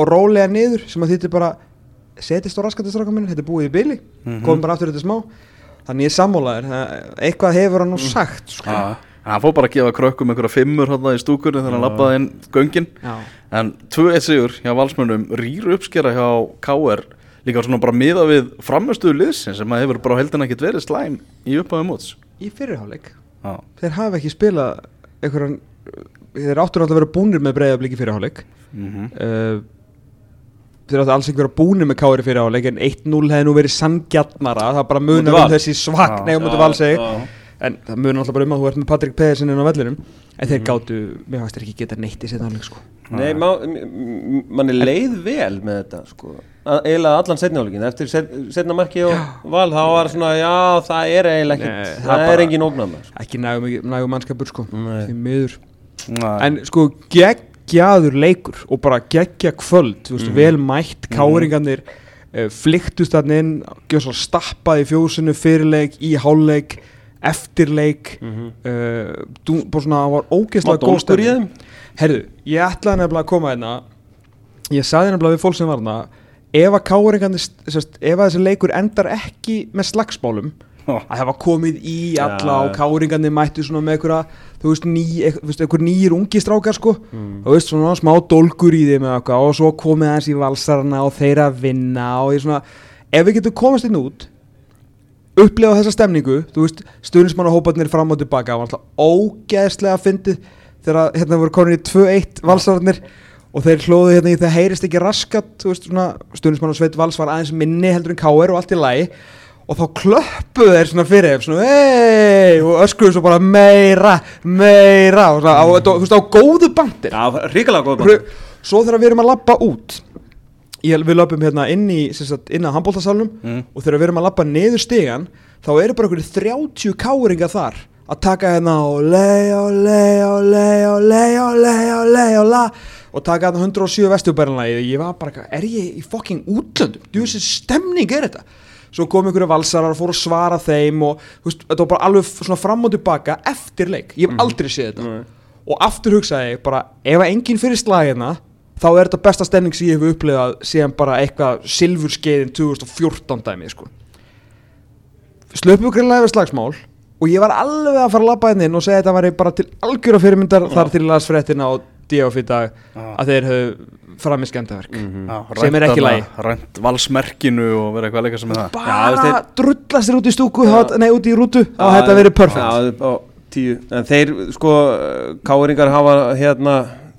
og rólega niður sem að þýttir bara setist á raskatistráka minn, þetta er búið í bili. Mhm. komum bara aftur þetta smá. Þannig ég er sammálaður, það- eitthvað hefur hann nú sagt sko. já. Hann fór bara að gefa krökkum einhverja fimmur hérna í stúkunni þegar hann lappaði inn göngin. Já. En 2-1 sigur hjá valsmönnum rýr uppskera hjá KR líka svona bara miða við framistuðu liðsin sem að hefur bara á heldina ekkert verið slæm í upphæðu móts. Í fyrirháleik þeir hafa ekki spilað einhverjan þeir áttur alltaf að vera búnir með breiðablík í fyrirháleik mhm, uh, þeir áttu alls ekki vera búinu með kári fyrir áleik en 1-0 hefði nú verið sanngjarnara. Það bara munar um þessi svag En það munar alltaf bara um að þú ert með Patrik Pedersen inn á vellinum en Mhm. þeir gátu, mér fannst þeir ekki geta neitt í setna áleik sko. Nei, má, m- m- manni leið vel með þetta sko. Að- eiginlega allan setniáleikin eftir set, setna marki og val þá var svona, já, það er eiginlega ekkert það það, er engin ógnað ekki nægum, nægum mannskapur sko. Því miður Nei. en sko geggjaður leikur og bara geggja kvöld þú veist, Mhm. vel mætt, káringarnir uh, flyktust þarna inn gjör svo stappað í fjósinu fyrirleik í hálfleik, eftirleik Mhm. uh, dú, bara svona, það var ógeðslega góð þeim? herðu, ég ætlaði nefnilega að koma hérna ég sagði nefnilega við fólk sem var hérna ef að káringarnir ef að þessi leikur endar ekki með slagsmálum að það var komið í alla Já. og káringarnir mættu svona með einhverja þú veist, ný, einhver nýjir ungi strákar sko, Mm. þú veist, svona smá dólgur í þeim og svo komið aðeins í valsarana og þeir að vinna og ég svona, ef við getum komast inn út upplefa þessa stemningu þú veist, stuðnismannahóparnir fram og tilbaka var alltaf ógeðslega fyndið þegar hérna voru komin í 2-1 valsararnir og þeir hlóðu hérna í það heyrist ekki raskat þú veist, svona, stuðnismann og sveit vals var aðeins minni heldur en káir og allt í lagi. Og þá klöppuðu þeir svona fyrir þeim svona hei og öskuðu svo bara meira, meira og svona, á, þú veist, á góðu bandir Já, ríkilega góð Ru- Svo þegar við erum að labba út ég, Við labbum hérna inn í sagt, inn að handbóltasalunum Mm. og þegar við erum að labba niður stigan þá eru bara einhverju 30 káringa þar að taka hérna og le og le og le og le og le og le og la og taka hérna 107 vesturbærinlega ég var bara, er ég í fucking útlöndum? Þú veist, stemning er þetta? Svo kom einhverju valsarar og fóru að svara þeim og veist, þetta var bara alveg svona fram og tilbaka eftir leik, ég hef aldrei séð þetta. Nei. og aftur hugsaði ég bara ef enginn fyrir slagina þá er þetta besta stemning sem ég hef upplifað síðan bara eitthvað silfurskeiðin 2014 dæmi sko. slöpum við greinlega yfir slagsmál og ég var alveg að fara að labba inn og segja að þetta væri bara til algjöra fyrirmyndar þar til las fréttina á D.O.F. í dag Já. að þeir höfðu fram í skemmtaverk Mhm. Já, sem er ekki lagi. rænt valsmerkinu og verið eitthvað að leika sem með það Já, bara veist drullast þér út í stúku þá- nei út í rútu þá Já, þetta verið perfect Já, á tíu En þeir, sko, káringar hafa hérna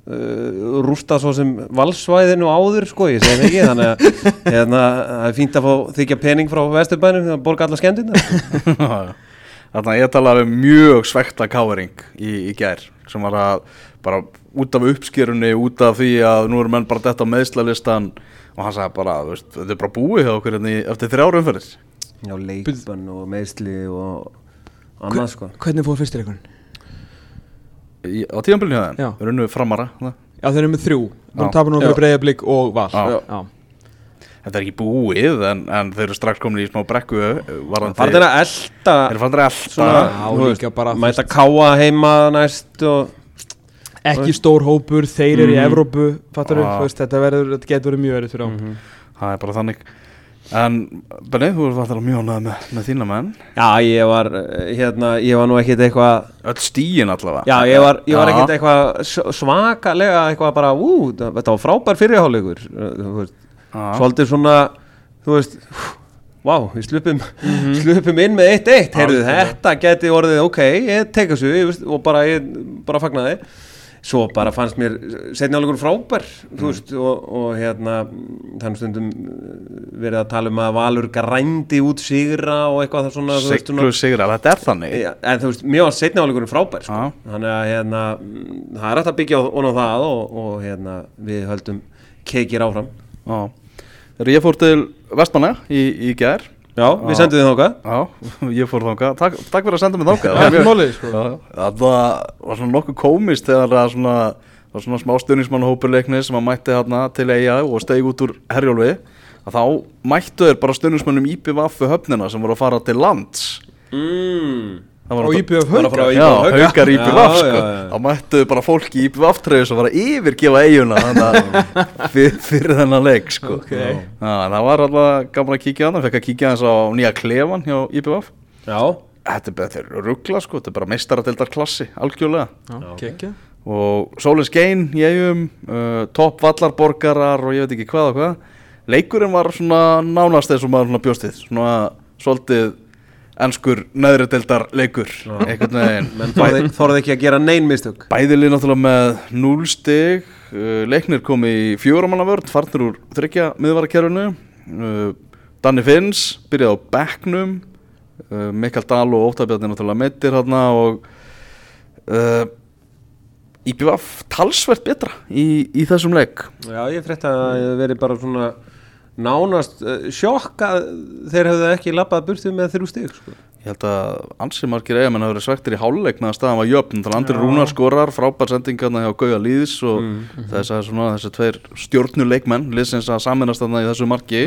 uh, rústa svo sem valsvæðinu áður, sko, ég segi það ekki Þannig að hérna, það er fínt að fá þykja pening frá vesturbænum þegar borga alla skemmtina Þannig að ég talaði um mjög svekta káering í, í gær sem var að bara út af uppskýrunni, út af því að nú eru menn bara detta á meðslalistan og hann sagði bara, veist, þetta er bara búið hjá okkur hérna í- eftir þrjára umferðis Já, leikbann og meðsli og annað, sko. hvernig fór fyrstir ykkur? Í- á tíðanbylunni hjá þeim, við erum nú framara það. já þeir eru með þrjú þú tapar nú með breyðablík og val Já. Já. þetta er ekki búið en, en þeir eru strax komin í smá brekku varðandi- Það að elda þeir eru farin að þú þú mæta káa heima næst og ekki stór hópur, þeir eru í Mhm. Evrópu fattar Já. veist, þetta, verður, þetta getur verið mjög verið fyrir á Mhm. það er bara þannig en Benni, þú ert alltaf mjög ánægð með, með þína menn. Já, ég var, eh, hérna, ég var nú ekkit eitthvað öll stíin allavega. Já, ég var, ég var ekkert eitthvað svakalega eitthvað bara, ú, það- þetta var frábær fyrirháleikur Já. svolítið svona, þú veist, vá, við slupum, slupum inn með 1-1, heyrðu, Algjörlega. þetta geti orðið, ok, ég tek þessu ég veist, og bara, ég bara fagnaði, svo bara fannst mér setni áleikur frábær, þú veist, og, og hérna, þannig stundum uh, verið að tala um að Valur grændi út sigra og eitthvað það svona, þú veist, Siglu sigra, þetta er þannig Já, en þú veist, mér var setni áleikurinn frábær sko. Já. þannig að hérna, mm, það er að byggja á, á það og, og hérna, við höldum keikir áfram Já. Þegar ég fór til Vestmanna í, í gær Já, við sendum þið þáka Já, ég fór þangað. Takk, takk fyrir að senda mig þangað. Það er sko. Já, Það var svona nokkuð komist þegar það svona, var svona smá stuðnismannhópurleikni sem að mætti hérna til eiga og steig út úr herjólfi. Að þá mættu þeir bara stuðnismannum IPVF höfnina sem voru að fara til lands. Mm. Það var Og að- IPVF Bara frá haukar Já, Hauka. haukar sko. já, já. þá mættu bara fólki í IPVF treyju sem var að yfirgefa eiguna þannig að fyr, fyrir þennan leik sko. Ok. Já, það var alltaf gaman að kíkja á það fekk að kíkja hans á nýja klefan hjá IPVF Já, Þetta er ruggla sko, þetta er bara meistaradildar klassi, algjörlega. Já, kekja og Sólins Gein í eigum uh, topp vallarborgarar og ég veit ekki hvað og hvað. Leikurinn var svona nánast eins og maður bjóstið svona svolítið enskur neðri deildar leikur einhvern veginn. Þorði, þorði ekki að gera nein mistök. Bæðilið náttúrulega með 0 stig. Uh, Leiknir kom í fjóramanna vörð farnir úr þryggja miðvarakerfinu. Uh, Danni Finns byrjaði á bekknum. Uh, Mikael Dahl og Óttabjarni náttúrulega meittir hérna og uh, IPVF talsvert betra í, í þessum leik. Já, ég frétta að það verið bara svona nánast uh, sjokk að þeir hefðu ekki labbað burtið með þrjú stig sko. Ég held að ansi margir eigamenn hafa verið svektir í hálfleik með að staðan var jöfn þannig að Andri Rúnar skorar, frábær sendingarna hjá Gauja Lýðs og Mm. þess að svona þessi tveir stjórnuleikmenn liðsins að saminast þarna í þessu marki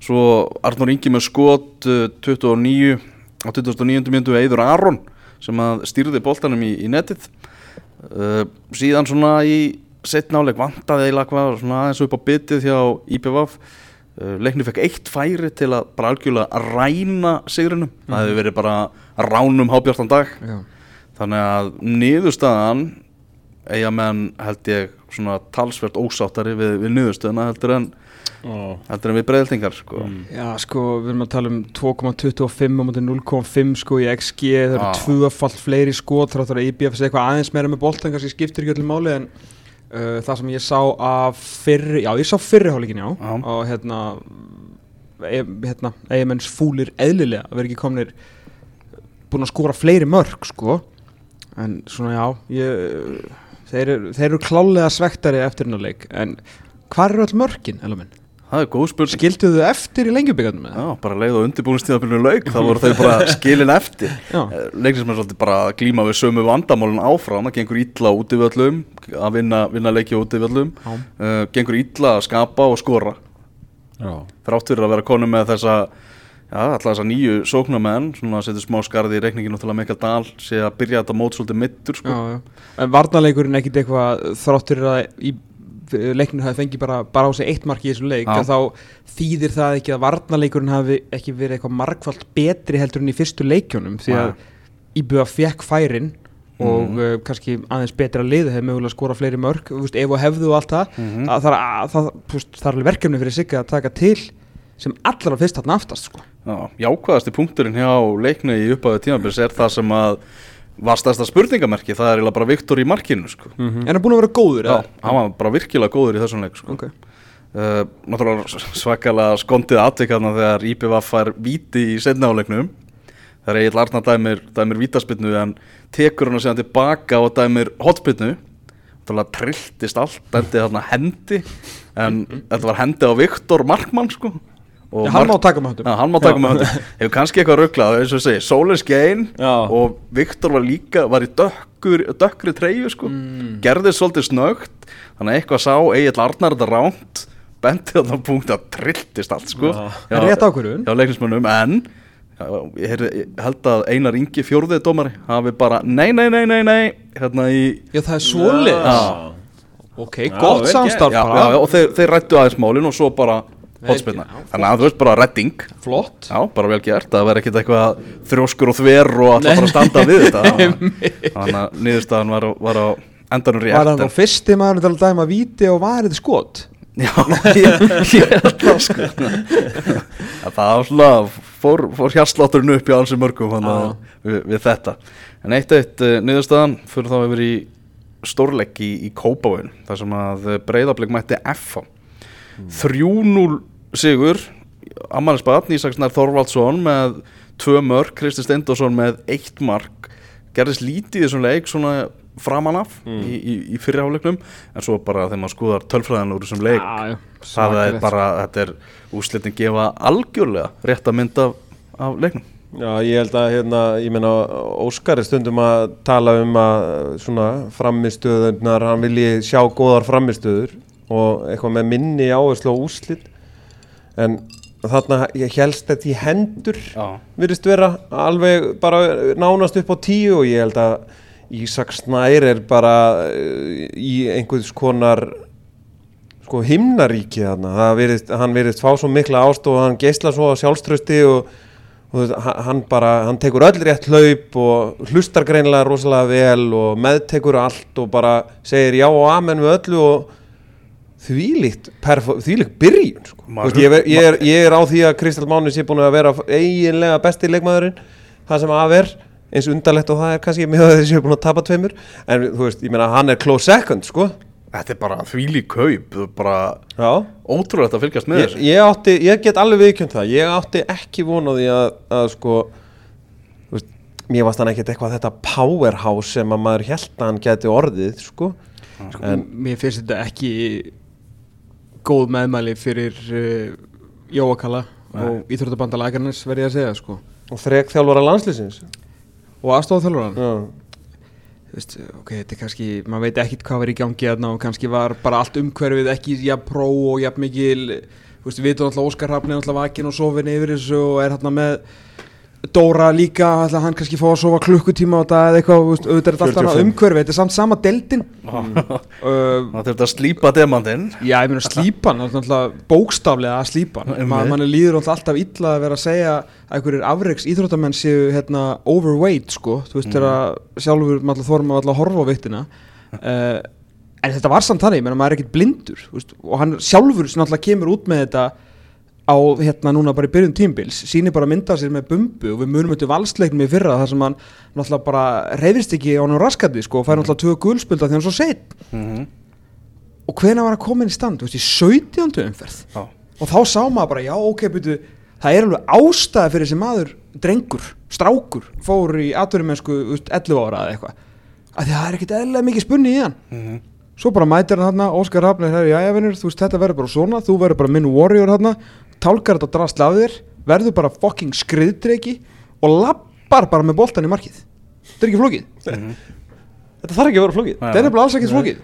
svo Arnur Ingi með skot uh, 29 á 29. myndu Eidur Aron sem að stýrði boltanum í, í netið uh, síðan svona í setna áleik vantaði eiginlega hvað svona aðeins upp á bitið hjá IPVF uh, leiknir fekk eitt færi til að bara algjörlega ræna sigrinum það hefði verið bara ránum hábjartan dag Já. þannig að niðurstaðan eiga menn held ég svona talsvert ósáttari við, við niðurstöðuna heldur en, heldur en við breyðeltingar sko. Já, sko, við erum að tala um 2,25 á móti 0,5 sko í XG, það eru Já. tvöfalt fleiri skot, þráttur að IBF sé eitthvað aðeins meira með boltan, kannski skiptir ekki öllum máli en uh, það sem ég sá af fyrri, já, ég sá fyrri hálfleikin, já, Já. og hérna, e, hérna, eigamenns fúlir eðlilega að vera ekki komnir búin að skora fleiri mörg, sko, en svona, já, ég, þeir, þeir eru klálega svektari eftir hennar leik, en hvað eru öll mörkin, elva minn? Það er góð spurning. Skildu þau eftir í lengjubíkarnum Já, bara leið og undirbúinstíðabilinu lauk þá voru þau bara skilin eftir. Sem er svolítið bara glíma við sömu vandamálun áfram, það gengur illa út yfir öllum að vinna, vinna leiki út yfir öllum Já. uh, gengur illa að skapa og skora. Þrátt fyrir að vera konu með þessa já, alltaf þessa nýju sóknarmenn svona að setja smá skarði í reikningin og til að Mikael Dahl sé að byrja þetta mót svolítið mittur sko. Já, já. En varnarleikurinn ekkit eitthvað þráttur að í leikninu hafi fengið bara, bara á sig eitt mark í þessum leik að þá þýðir það ekki að varnarleikurinn hafi ekki verið eitthvað markvallt betri heldur en í fyrstu leikjónum því að Íbjöða fekk færin og Mhm. uh, kannski aðeins betra lið hefur mögulega skora fleiri mörg veist, ef og hefðu og allt það Mhm. að það, að, það, veist, það er alveg verkefni fyrir sig að taka til sem allra fyrst þarna aftast sko. Já, jákvæðasti punkturinn hjá leikni í upphæðu tímabils er það sem að var stærsta spurningamerki, það er eiginlega bara Viktor í markinu sko. en hann er búin að vera góður Já, hann var bara virkilega góður í þessum leik sko. Ok. uh, Náttúrulega svakalega skondið atvikarna þegar IPVF fær víti í setna áleiknum Það er Egil Arnar dæmir, dæmir vítaspinnu en tekur hann að segja tilbaka og dæmir hotspinnu Náttúrulega trilltist allt, dæmdi þarna hendi en þetta var hendi á Viktor Markmann sko Já, hann má taka með höndum Já, hann má taka með höndum Hefur kannski eitthvað rugglað, eins og ég segi, sólin skein Já. og Viktor var líka, var í dökkur, dökkri treyju sko Mm. gerðist svolítið snögt þannig að eitthvað sá Egil Arnar þetta ránt benti þarna punkt að trilltist allt sko Já. En rétt ákvörðun. Já, leiknismönnum, en já, ég, heyrði, ég held að Einar Ingi fjórðið dómari hafi bara nei, nei, nei, nei, nei hérna í Já, það er Já. Ok, Já, gott samstarf já, bara já, já, og þeir, þeir rættu aðeins málin og svo bara hotspilna, já, þannig að þú veist bara redding. Flott. Já, bara vel gert, það verði ekkert eitthvað þrjóskur og þver og alltaf bara að standa við þetta. Þannig að niðurstaðan var, á- var á endanum rétt Var hann þá fyrsti maður til að dæma víti og var þetta skot? Já, ég, ég held það sko. Það var svona, fór, fór hérslátturinn upp í alls mörgum hana, við, við þetta. En eitt eitt uh, niðurstaðan fyrir þá yfir í stórleik í, í Kópavöun þar sem að breyðablik mætti F 3-0 sigur Amalinsbatn, Ísaksnar Þorvaldsson með tvö mörg, Kristi Steindósson með eitt mark. Gerðist lítið í þessum leik svona framan af í, í, í fyrirháleiknum en svo bara þegar maður skoðar tölfræðan úr þessum leik já, það er bara, þetta er úslitin gefa algjörlega rétt að mynda af, af leiknum. Já, ég held að hérna, ég meina Óskar er stundum að tala um að svona framistöðunar, hann vilji sjá góðar framistöður og eitthvað með minni áherslu á úslit en þarna ég helst þetta í hendur virðist vera alveg bara nánast upp á tíu og ég held að Ísak Snær er bara eh, í einhvers konar sko himnaríki þarna. Virðist, hann virðist fá svo mikla ástof og hann geisla svo á sjálfströsti og, og hann- bara, hann tekur öll rétt hlaup og hlustar greinilega rosalega vel og meðtekur allt og bara segir já og amen við öllu og þvílíkt, perfo- þvílíkt byrjun sko. Þú Maður- ég, er, ég, er, ég er á því að Kristall Máni sé búin að vera eiginlega besti leikmaðurinn það sem að er eins undarlegt og það er kannski mjög að þessi er búin að tapa tveimur. En þú veist, ég meina hann er close second sko. Þetta er bara þvílí kaup er bara Já, ótrúlegt að fylgjast með ég, þessu. ég átti, ég get alveg viðkjönd það. Ég átti ekki von á því að, að sko þú veist, Mér varst hann ekkert eitthvað þetta powerhouse sem að maður held að hann geti orðið sko. En Mér finnst þetta ekki góð meðmæli fyrir uh, Jóakalla og Íþróttabandalagarnis verði ég að segja sko. Og þrek þjálfara landslýsins og aðstofþjálfuran Já, Þú veist, ok, þetta er kannski, maður veit ekkit hvað var í gangi þarna og kannski var bara allt umhverfið ekki jafn pró og jafn mikil við veitum alltaf Óskar Hrafni er alltaf vakin og sofin yfir þessu og er hérna með Dóra líka, hann kannski fá að sofa klukkutíma á þetta eða eitthvað, auðvitað er alltaf 45. annað umhverfið, þetta er samt sama deildin. Uh, það þurft að slípa demandinn Já, ég meina slípan, það er bókstaflega að slípan, mann líður alltaf illa að vera að segja að einhverjir afreiks íþróttamenn séu hérna overweight sko, þú veist þegar sjálfur maður alltaf að horfa á viktina uh, en þetta var samt þannig, ég meina maður er ekkert blindur veist, og hann sjálfur sem alltaf kemur út með þetta á hérna núna bara í byrjun tímbils sýnir bara mynda sér með bumbu og við munum þetta valsleiknum í fyrra þar sem hann náttúrulega bara reyfist ekki á hann raskandi sko og fær náttúrulega tvö gulspilda því hann svo seitt mm og hvena var að koma inn í stand, þú veist, í 17. umferð Já. og þá sá maður bara, já, ok, byrju það er alveg ástæða fyrir þessi maður drengur, strákur, fór í veist, 11 ára eða eitthvað að það er ekkit eðlilega mikið spunni í hann Mhm. svo bara mætir hann hann, Óskar herri, já, já, vinnur, þú veist, þetta verður bara svona þú verður bara minn warrior hann tálkar þetta drast af þér, verður bara fucking skriðdreki og lappar bara með boltan í markið. Þetta er ekki flókið, Þetta þarf ekki að vera flókið. Þetta er nefnilega alls ekki flókið.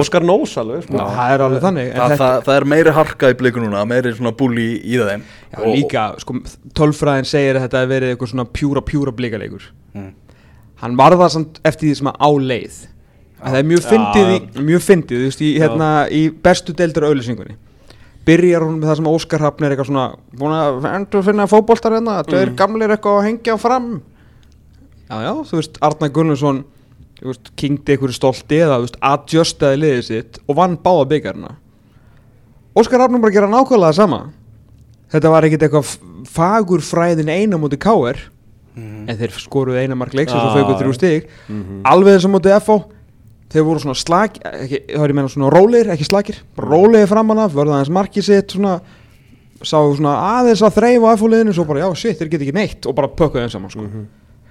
Óskar Nós alveg sko. það er alveg þannig en það, þetta- það, það er meiri harka í bliku núna meiri svona búli í, í þeim. Já, líka, sko, tölfræðin segir að þetta hefur verið eitthvað svona pjúra, pjúra blikaleikur Mm. Hann var það samt eftir því sem að á leið. Að Það er mjög fyndið, í, mjög fyndið, þú veist, í, hérna, í bestu deildur auðlýsingunni Byrjar hún með það sem Óskar Hafn er eitthvað svona að endur finna fótboltar hérna, þetta er gamlir eitthvað að hengja fram Já, já, þú veist, Arnar Gunnlaugsson Þú veist, kingdi einhverju stolti eða, þú veist, adjustaði liðið sitt og vann báða byggarna Óskar Hafn er bara að gera nákvæmlega það sama Þetta var ekkit eitthvað fagur fræðin eina mútið K.R. Mhm. En þeir skoruðu eina mark leiks og þrjú já. stig Mhm. Alveg eins og mútið F.O. Þeir voru svona slag ekki, Það er ég meina svona rólegir, ekki slagir bara Rólegir framan af, vörðu aðeins markið sitt Svona, sá svona aðeins að þreyfa F.O. liðinu Svo bara, já, shit, þeir get ekki neitt Og bara pökkuðu þeim saman, sko Mhm.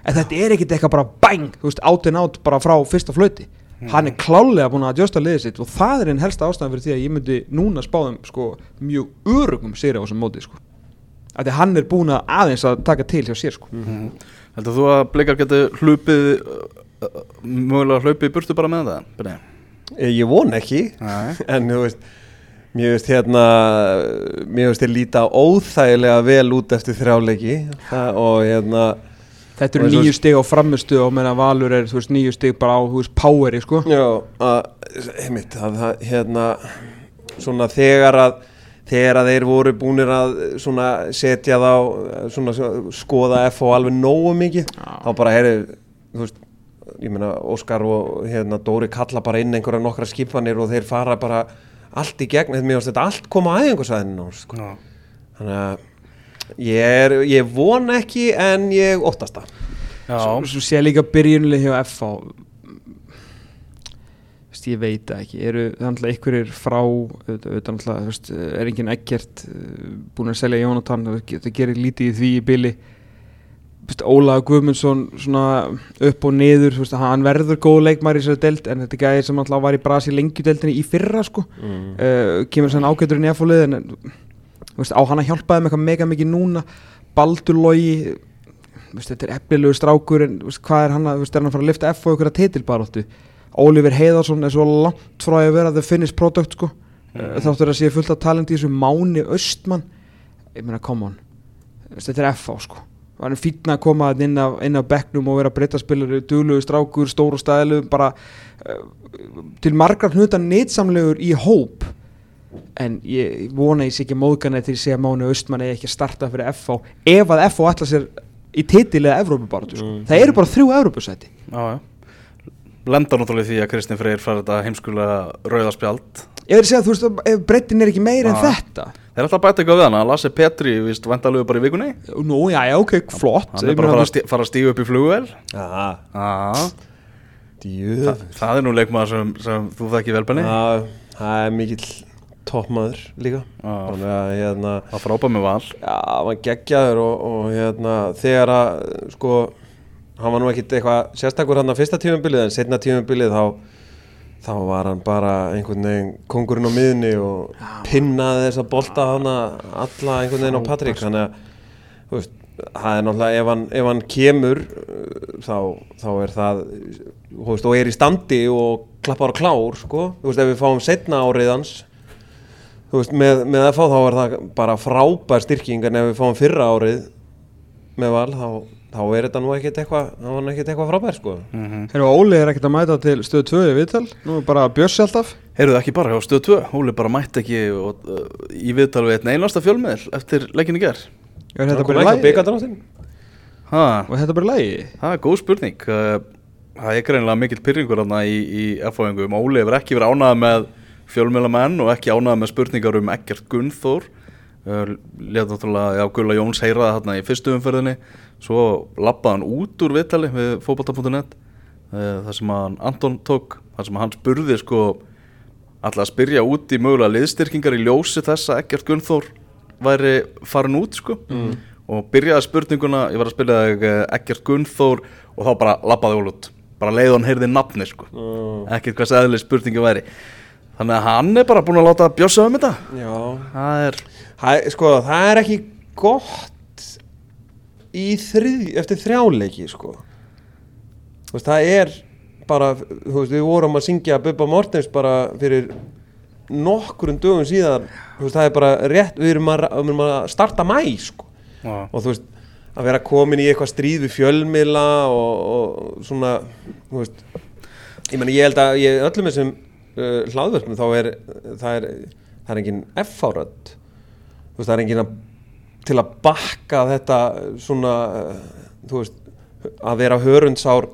En þetta er ekkit eitthvað bara bang Þú veist, átt en átt bara frá fyrsta flöti Hann er klálega búin að adjusta liðið sitt Og það er einn helsta ástæðan fyrir því að ég myndi núna spáðum sko, mjög örugum sér á þessum móti sko. að hann er búin að aðeins að taka til hjá sér sko. Mhm. Heldur mögulega hlaupið í burtu bara með það? Eh, Ég von ekki Nei. En þú veist Mér veist hérna Mér veist þér líta óþægilega vel út eftir þrjáleiki Það- Og hérna þetta eru nýju stig á framistu og meðan Valur er þú veist, nýju stig bara á þú veist, poweri sko. Já, að, einmitt, að, það, hérna, svona þegar að, þegar að þeir voru búnir að svona setja þá, svona skoða F og alveg nógu mikið, Já. þá bara, heyri, þú veist, ég meina, Óskar og hérna Dóri kalla bara inn einhverja nokkra skipanir og þeir fara bara allt í gegn, þetta allt koma að einhversæðinu, sko. Þannig að ég er, ég von ekki en ég óttast það. Já. svo, svo sé líka byrjunlega hjá FH ég veit það ekki eru þannig einhverjir frá auðvitað, er enginn ekkert uh, búin að selja Jónatan það gerir lítið í því í byli Ólaður Guðmundsson upp og niður veist, hann verður góð leikmæri í þessari deild en þetta gæðir sem alltaf var í Brasi lengjudeldinni í fyrra sko. Mm. uh, kemur sann ágætur inn í F-fólið en veist, á hann að hjálpa þeim eitthvað mega mikið núna? Baldur veist, þetta er efnilegu strákur en veist, hvað er hann að, er hann að fara að lifta F og ykkur að titilbaróttu Oliver Heiðarsson er svo langt frá að vera the finished product sko. Mm. þáttur að sé fullt af talent í þessu Máni Östmann ég meina come on. Þetta er F sko hann er fínn að koma inn af, inn af bekknum og vera breytaspilari, duglugu strákur, stóru stæðlu bara uh, til margar hnuta nýtsamlegur í hóp en ég vona ég sé ekki móðgan eftir að segja Máni Austmann eða ekki að starta fyrir FH ef að FH ætla sér í titil eða Evrópubaratu sko. Mm. það eru bara þrjú Evrópusæti Já, já. Lenda náttúrulega því að Kristinn Freyr fara þetta heimskulega rauðaspjald ég verði að segja þú veist ef breytin er ekki meir en Já. þetta. Þeir ætla að bæta eitthvað við hana, Lasse Petri, víst, vendalegu bara í vikunni? Nú já já ok flott. Hann er bara að fara að, stí, fara að stíga upp í flugvel Djöfull. Þa, það er nú leikmaður sem, sem þú þekki velbenni það er mikill toppmaður líka. Að hérna Það frábæð með val. Já, hann geggjaður og, og hérna þegar að sko hann var nú ekkit eitthvað sérstakur hann að fyrsta tímabilið en setna tímabilið þá þá var hann bara einhvern veginn kongurinn á miðunni og pinnaði þessa bolta hann alla einhvern veginn á Patrik. Þannig að þú veist, það er náttúrulega ef hann, ef hann kemur uh, þá, þá er það þú veist, og er í standi og klappar á klár sko, þú veist, ef við fáum setna árið hans þú veist, með, með FH þá er það bara frábær styrking en ef við fáum fyrra árið með val þá, þá er þetta nú ekkert eitthvað er ekkert eitthvað frábær sko. Mm Herru, Óli er ekkert að mæta til stöð 2 í viðtal. Nú er bara Bjössi alltaf. Heyrðu ekki bara hjá stöð 2 Óli bara mætti ekki og, uh, í viðtal við einn einasta fjölmiðl eftir leikinu ger Er þetta bara ha, Og þetta bara í lagi? Það er góð spurning. Það er greinlega mikill pyrringur þarna í, í F-fóðingum Óli hefur ekki verið ánægð með fjölmiðlamenn og ekki ánægð með spurningar um Eggert Gunnþór Lét náttúrulega, já, Gulla Jóns heyra það þarna í fyrstu umferðinni. Svo lappaði hann út úr viðtali við fótbolta.net uh, þar sem hann Anton tók þar sem hann spurði sko alltaf að spyrja út í mögulega liðstyrkingar í ljósi þess að Eggert Gunnþór væri farin út sko. Og byrjaði spurninguna, ég var að spyrja þig eh, Gunnþór og þá bara lappaði Óli út, bara leið hann heyrði nafni sko, mm. ekkert hvað sæðileg spurningi væri. Þannig að hann er bara búin að láta bjössa um þetta. Já. Það er, Hæ, sko, það er ekki gott í þrið, eftir þrjáleiki sko. Þú veist, það er bara, þú veist, við vorum að syngja Bubba Mortens bara fyrir nokkrum dögum síðan. Þú veist, það er bara rétt, við erum að, við erum að starta mæ sko. Já, og þú veist, að vera komin í eitthvað stríð við fjölmiðla og, og svona, þú veist ég meni, ég held að ég, öllum þessum uh, hlaðvörpum þá er það er, það er engin F-árödd þú veist, það er engin að til að bakka þetta svona, uh, þú veist að vera hörundsár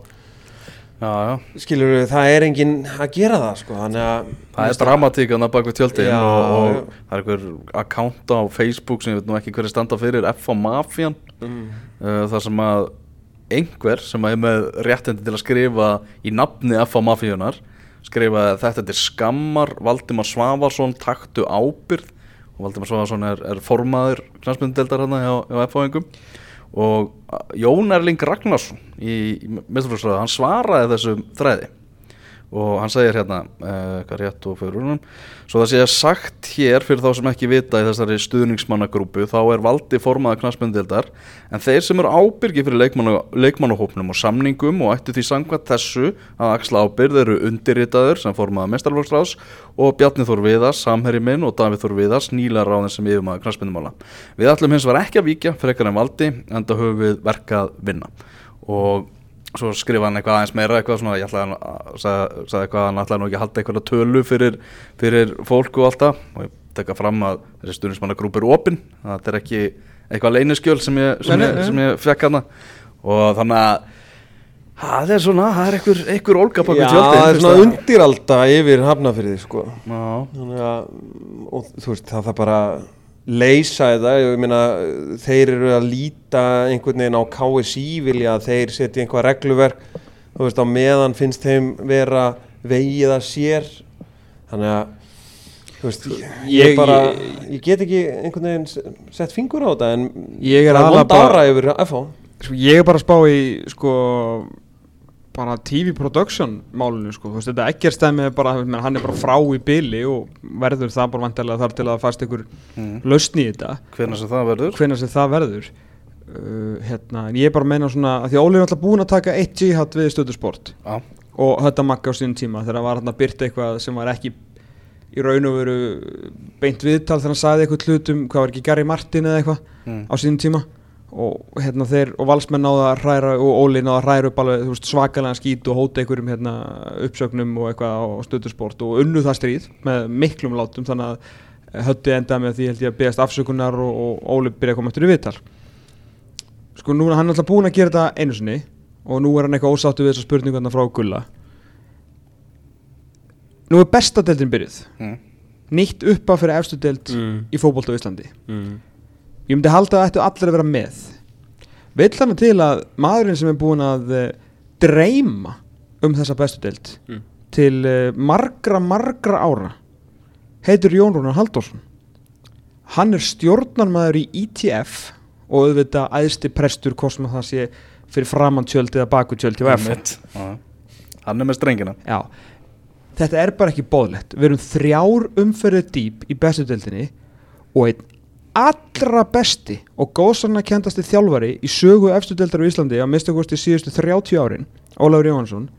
skilur það er engin að gera það sko, þannig að Það er dramatík að bak við tjöldin Já, og, og já. það er einhver account á Facebook sem ég veit nú ekki hverju standa fyrir F.A. Mafian mm, uh, þar sem að einhver sem er með réttindi til að skrifa í nafni F.A. Mafíunar skrifa að þetta er skammar Valdimar Svavarsson taktu ábyrð og Valdimar Svavarsson er, er formaður knastmyndeldar hérna hjá, hjá F.A.ingum og Jón Erling Ragnarsson í, í mestruflóksræðu, hann svaraði þessum þræði og hann segir hérna uh, hvað rétt og fyrir húnum svo það sé að sagt hér fyrir þá sem ekki vita í þessari stuðningsmannagrúpu þá er valdi formaða knastmyndildar en þeir sem eru ábyrgi fyrir leikmanna, leikmannahópnum og samningum og ættu því sangvært þessu að axla ábyrð eru undirritaður sem formaða mestarflóksráðs og Bjarni Þór Viðars, Samherri minn og Davíð Þór Viðars, nýla ráðin sem yfirmaður knastmyndumála. Við ætlum hins var ekki að víkja frekar en valdi en það höfum við verkað vinna og svo skrifa hann eitthvað aðeins meira eitthvað svona, ég ætlaði að sagði, eitthvað að hann ætlaði nú ekki að halda eitthvað tölu fyrir, fyrir fólk og allt það. Og ég tekka fram að þessi stuðnismannagrúp er opinn, það er ekki eitthvað leyniskjöl sem ég, sem ég, sem ég fekk hana og þannig að það er svona, það er einhver, einhver ólga bak Já, við tjöldin það er svona að- undiralda yfir hafnafyrði sko. Já, Þannig að, og þú veist, það þarf bara leysa þetta, ég meina, þeir eru að líta einhvern veginn á KSI vilja að þeir setja einhvað regluverk, þú veist, á meðan finnst þeim vera vegið að sér, þannig að, þú veist, ég, ég bara, ég- ég get ekki einhvern veginn sett fingur á þetta, en Ég er vond bara- yfir FH. Sko, ég er bara að spá í sko bara TV production málinu sko, þú veist þetta ekkert stæmi bara, menn, hann er bara frá í byli og verður það bara vantilega þar til að fast ykkur mm. lausn í þetta. Hvernig sem það verður. Sem það verður. Uh, hérna, en ég er bara að meina svona að því að Óli er alltaf búin að taka eitt jihad við stöðusport. Já, og þetta makka á sínum tíma þegar var hann að byrta eitthvað sem var ekki í raun og veru beint viðtal þegar hann sagði eitthvað hlutum, hvað var ekki Gary Martin eða eitthvað mm. á sínum tíma og hérna þeir og valsmenn náða að hræra og Óli náða að hræra upp alveg veist, svakalega skít og hóta einhverjum hérna, uppsögnum og eitthvað á stöðusport og unnu það stríð með miklum látum þannig að hötti enda með því held ég að beðast afsökunar og, og Óli byrja að koma eftir í viðtal sko nú er hann alltaf búin að gera þetta einu sinni og nú er hann eitthvað ósáttu við þessa spurningu þarna frá Gulla nú er besta deildin byrjuð Mm. nýtt uppa fyrir efstu deild Mm. í fótbolta á Íslandi Mm. Ég myndi halda að ættu allir að vera með. Vill hann til að maðurinn sem er búin að eh, dreyma um þessa bestu deild til uh, margra, margra ára heitir Jón Rúnar Halldórsson. Hann er stjórnarmaður í ITF og auðvitað æðsti prestur sem það sé fyrir framann tjöld eða baku tjöld hjá F hann er með strengina. Já, þetta er bara ekki bóðlegt Við erum þrjár umferðið dýp í bestu deildinni og einn allra besti og góðsarna kendasti þjálfari í sögu efstu deildar á Íslandi að mista kosti síðustu 30 árin Ólafur Jóhansson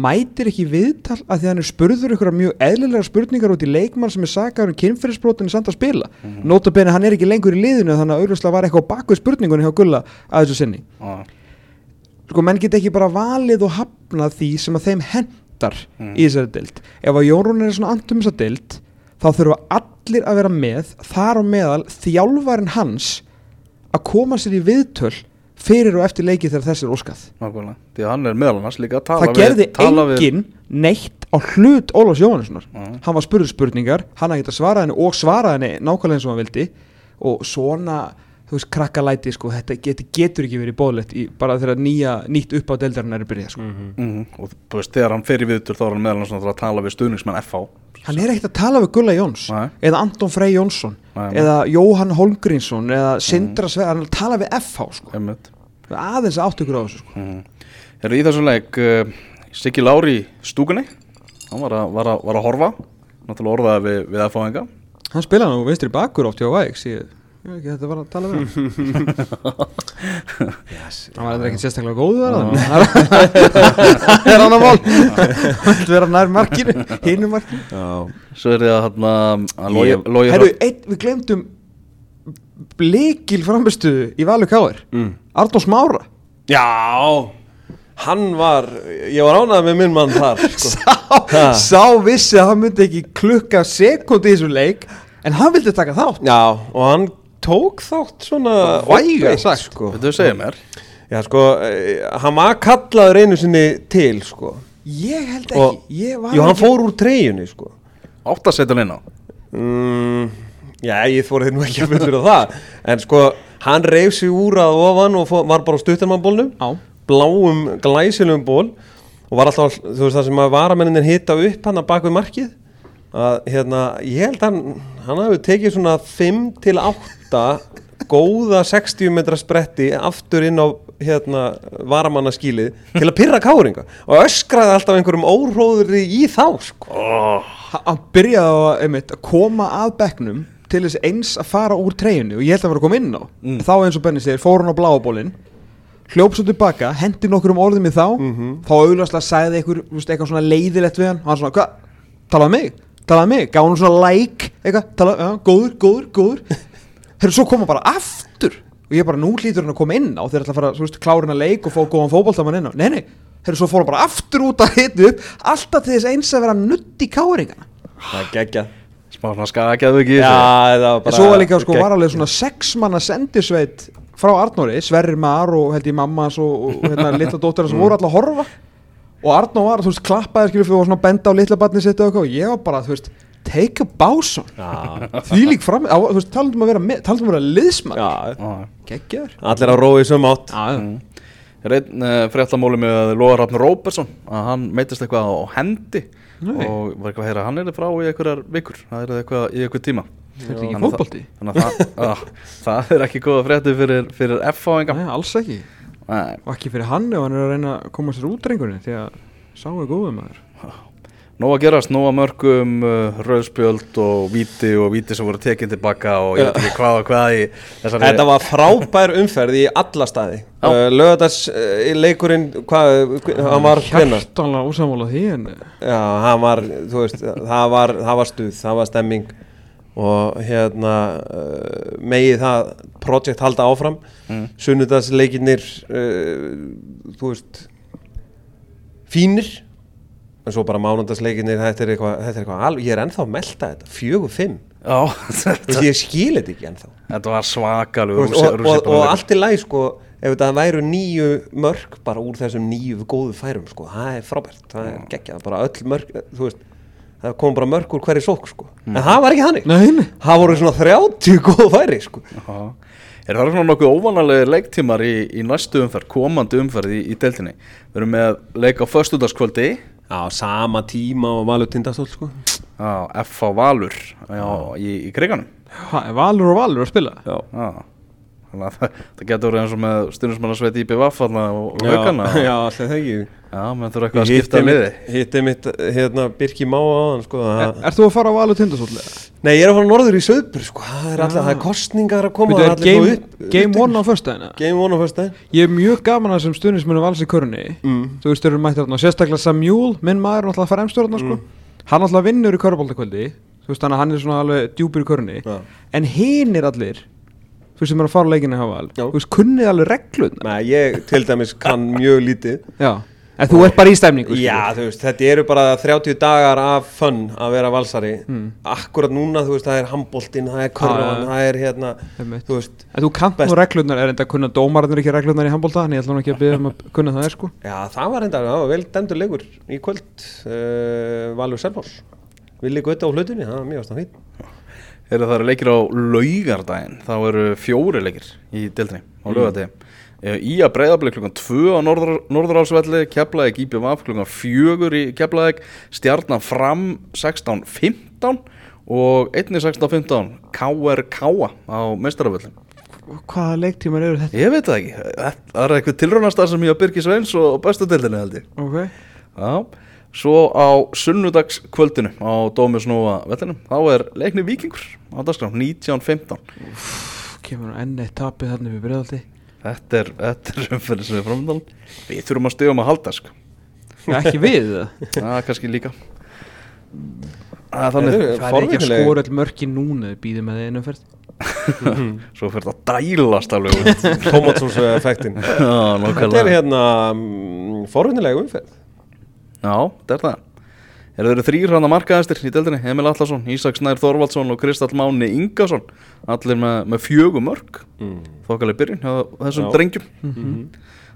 mætir ekki viðtal að því hann er spurður ykkur mjög eðlilega spurningar út í leikmann sem er sagaður um kynferðisbrotin samt að spila mm -hmm. Nótabene hann er ekki lengur í liðinu þannig að auðvitað var eitthvað á baku spurningunni hjá Gulla að þessu sinni Já. sko menn get ekki bara valið og hafnað því sem að þeim hendar Mm. í þessari deild ef að Jón Rúnar er svona andum þessa deild þá þurfa allir að vera með þar á meðal þjálfarinn hans að koma sér í viðtöl fyrir og eftir leikið þegar þessi er óskað Nákvæmlega. því að hann er meðal annars líka að tala það gerði við, tala enginn neitt á hlut Ólafs Jóhannessonar Já. hann var spurður spurningar, hann að geta svarað henni og svaraði henni nákvæmlega eins og hann vildi og svona, þú veist, krakkalæti sko, þetta getur, getur ekki verið bóðlegt bara þegar nýja, nýtt upp á deildarinn er að byrja sko. Mhm. við mm og þú veist, þegar hann fer í viðtur þá er hann meðal náttúrulega að tala við stuðningsmenn FH hann er ekkert að tala við Gulla Jóns Nei. eða Anton Frey Jónsson Nei, eða Jóhann Holmgrínsson eða Sindra Sveig, hann er að tala við FH sko. Aðeins átt ykkur á þessu sko. Mm. Eru í þessum leik uh, Siggi Lári stúkunni hann var að, var að, var að horfa náttúrulega orðaði við, við FH-enga hann spilaði nú vinstri bakur oft hjá veit ekki þetta var að tala við hann. Hann var eitthvað sérstaklega góður það er hann að mál? Hann vil vera nær markinu hinu markinu? Já, svo er það að logi, Ég- logi Herru, einn, við glemdum blikil framistuðu í Valur Káir mm. Arnó Smára. Já Hann var, ég var ánægð með minn mann þar sko. sá, sá vissi að hann myndi ekki klukka sekundi í þessum leik en hann vildi taka þátt. Já, og hann tók þátt svona Væga sagt. sko. Þetta segja mér? Já, sko, eh, hann var kallaður einu sinni til, sko. Ég held ekki Og, ég var jú, hann fór úr treyjunni, sko. Átt að setja hann inn á? Mm, Já, ég þórið nú ekki að fullur á það. En sko, hann reif sig úr að ofan og fó, var bara á stuttarmannbólnum á Bláum, glæsilegum ból Og var alltaf, þú veist það sem að varamennin hitta upp hann að bak við markið að, hérna, ég held hann hann hafi tekið svona 5 til 8 góða 60 metra spretti aftur inn á hérna, varamannaskílið til að pyrra káringa og öskraði alltaf einhverjum óhróðri í þá sko. Ha- hann byrjaði að, einmitt, að koma að bekknum til þess eins að fara úr treyjunni og ég held að vera að koma inn á Mm. þá eins og Benni segir, fór hann á bláabólin hljóp svo tilbaka, hendi nokkur um orðum í þá Mhm. þá auðvitað sagði einhver eitthvað svona leiðilegt við hann og hann svona, hvað, talaði mig talaði mig, gaf hann svona like eitthvað, talaði, já, góður, góður, góður þegar svo koma bara aftur. Og ég bara, nú hlýtur hann að koma inn á þeir ætla að fara, þú veist, klárin að leik og fá góðan fótboltamann inn á, nei, nei. Þegar svo fór hann bara aftur út að hita upp alltaf til þess eins að vera nutt í káringana það er geggja smá svona skakjaðu ekki Já, það var En bara svo var líka sko var alveg svona sex manna sendisveit frá Arnóri, Sverrir Mar og held ég mamma hans og, og hérna litla dóttir hans voru alltaf að horfa. Og Arnó var, þú veist, klappaði skilur take a Já, því lík fram, á, þú veist, talandum að vera með- talandum að vera liðsmann, geggjaður. Allir á rói sem átt. Er einn uh, fréttamóli með Lóa Rafn Róbertsson að hann meitist eitthvað á hendi Nei. og var eitthvað að heyra hann er frá í einhverjar vikur það er eitthvað í einhver tíma. Þetta er ekki fótbolti. þannig að það, að, það er ekki góða frétti fyrir, fyrir F-fáinga. Nei, alls ekki, Nei, og ekki fyrir hann ef hann er að reyna að koma sér út drengunni því að sá er góðum maður Nó að gerast, nó að mörgum uh, rauðspjöld og víti og víti sem voru tekinn tilbaka og ég veit ekki hvað og hvað í þessari Þetta var frábær umferð í alla staði. Uh, Lögadags uh, leikurinn, hvað, hann var hvenær? Hjartanlega ósamála því en Já, hann var, þú veist, það var, það var stuð, það var stemming og hérna uh, megið það projekt halda áfram. Mm. sunnudagsleikinnir uh, þú veist fínir en svo bara mánundagsleikinnir þetta er eitthvað, þetta er eitthvað alveg, ég er ennþá að melta þetta, fjögur, fimm ég skil þetta ekki ennþá. Þetta var svakalug veist, og, og, og allt í læg sko ef þetta væru nýju mörg bara úr þessum nýju góðu færum sko það er frábært, það er geggjað bara öll mörg, þú veist það kom bara mörg úr hverju sók sko. En það var ekki þannig. Nei, nei. Það voru svona 30 góðu færi sko. Já, Er það svona nokkuð óvanalegir leiktímar í, í næstu umferð, komandi umferð í, í deildinni? Við erum með leik á föstudagskvöldi Já, sama tíma og Valur Tindastól sko. Á FH Valur já, í, í kriganum. Valur og Valur að spila? Já, Já, þannig að það, það getur verið eins og með stundismannarsveit í BVF og, haugana já, alltaf það ekki Já, menn þurfa eitthvað að skipta liði Hitti mitt, hérna, Birki Má á hann sko Er, ert þú að fara á Valur tindasóll? Nei, ég er að fara norður í söðbur sko Það er alltaf, það er kostningar að koma er allir game, upp- game one á föstudagina? Game one á fyrstæðin Ég er mjög gaman að sem stundismennu vals í körunni mm. Þú veist, þeir eru mættir þarna Sérstaklega Samjúl, minn maður er náttúrulega fremstur þarna sko Hann náttúrulega vinnur í körubóltakvöldi Þú veist, að hann er svona alveg djúpur í körunni Já. En hinir allir Þú veist, sem er að fara á leikinu hafa Já. Þú veist, kunnið alveg regluna Nei, ég til dæmis kann mjög lítið Já En þú ert bara í stemningu Já, þú veist, þetta eru bara 30 dagar af fun að vera valsari. Akkurat núna, þú veist, það er handboltinn, það er já. það er hérna. Þú veist, En þú kannt nú reglunar, er enda að kunna dómararnir ekki reglunar í handbólta En ég ætla nú ekki að byrja um að kunna það er sko. Já, það var enda, það var vel dæmdur leikur í kvöld uh, Valur Selfoss. Villi Gauta á hlutinni, það var mjög ástæðan fín. Þegar það eru leikir á laugardaginn? Þá eru fjóri leikir í deildinni á Mm. Laugardegi Í að breyðabli klukkan 2 á Norður, Norðurálsvelli Keflaðik í BMF klukkan 4 í Keflaðik Stjarnan fram 16.15 og 1.16.15 KRK á meistaraföllin Hvaða leiktímar eru þetta? Ég veit það ekki, það er eitthvað tilraunastar sem ég að Birgis Sveins og bestu deildinni held ég. Ok. Já, svo á sunnudagskvöldinu á Dómi Snúa vellinum, þá er leikni Víkingur á dagskrá 1915 Kemur nú enn eitt tapið þarna við bregðaldi Þetta er, er umferðin sem við framöndan Við þurfum að stegum að halda sko. Ekki við það er kannski líka. Er þannig Þetta Það er er- ekki að skora all mörki núna býðum með einu ferð Svo fyrir það að dælast alveg út. Tómatsósu effektin Já, Þetta er hérna mm, forvinnilega umferð. Já, þetta er það Er þeir eru þrýr hann að markaðastir í deildinni? Emil Allarsson, Ísak Snær Þorvaldsson og Kristall Máni Ingason. Allir með, með fjögum mörg mm. Þokkaleg byrjun hjá þessum Já. drengjum.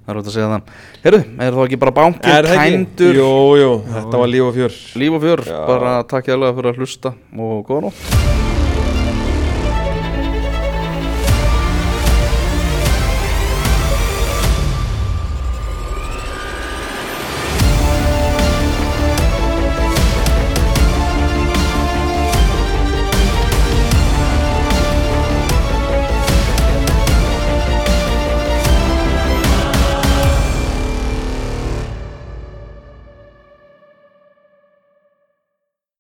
Það er hægt að segja það Herru, er þá ekki bara bankin Er það ekki? tændur Jú, jú, þetta var líf og fjör. Líf og fjör, Já. bara takk ég alveg fyrir að hlusta og góða nótt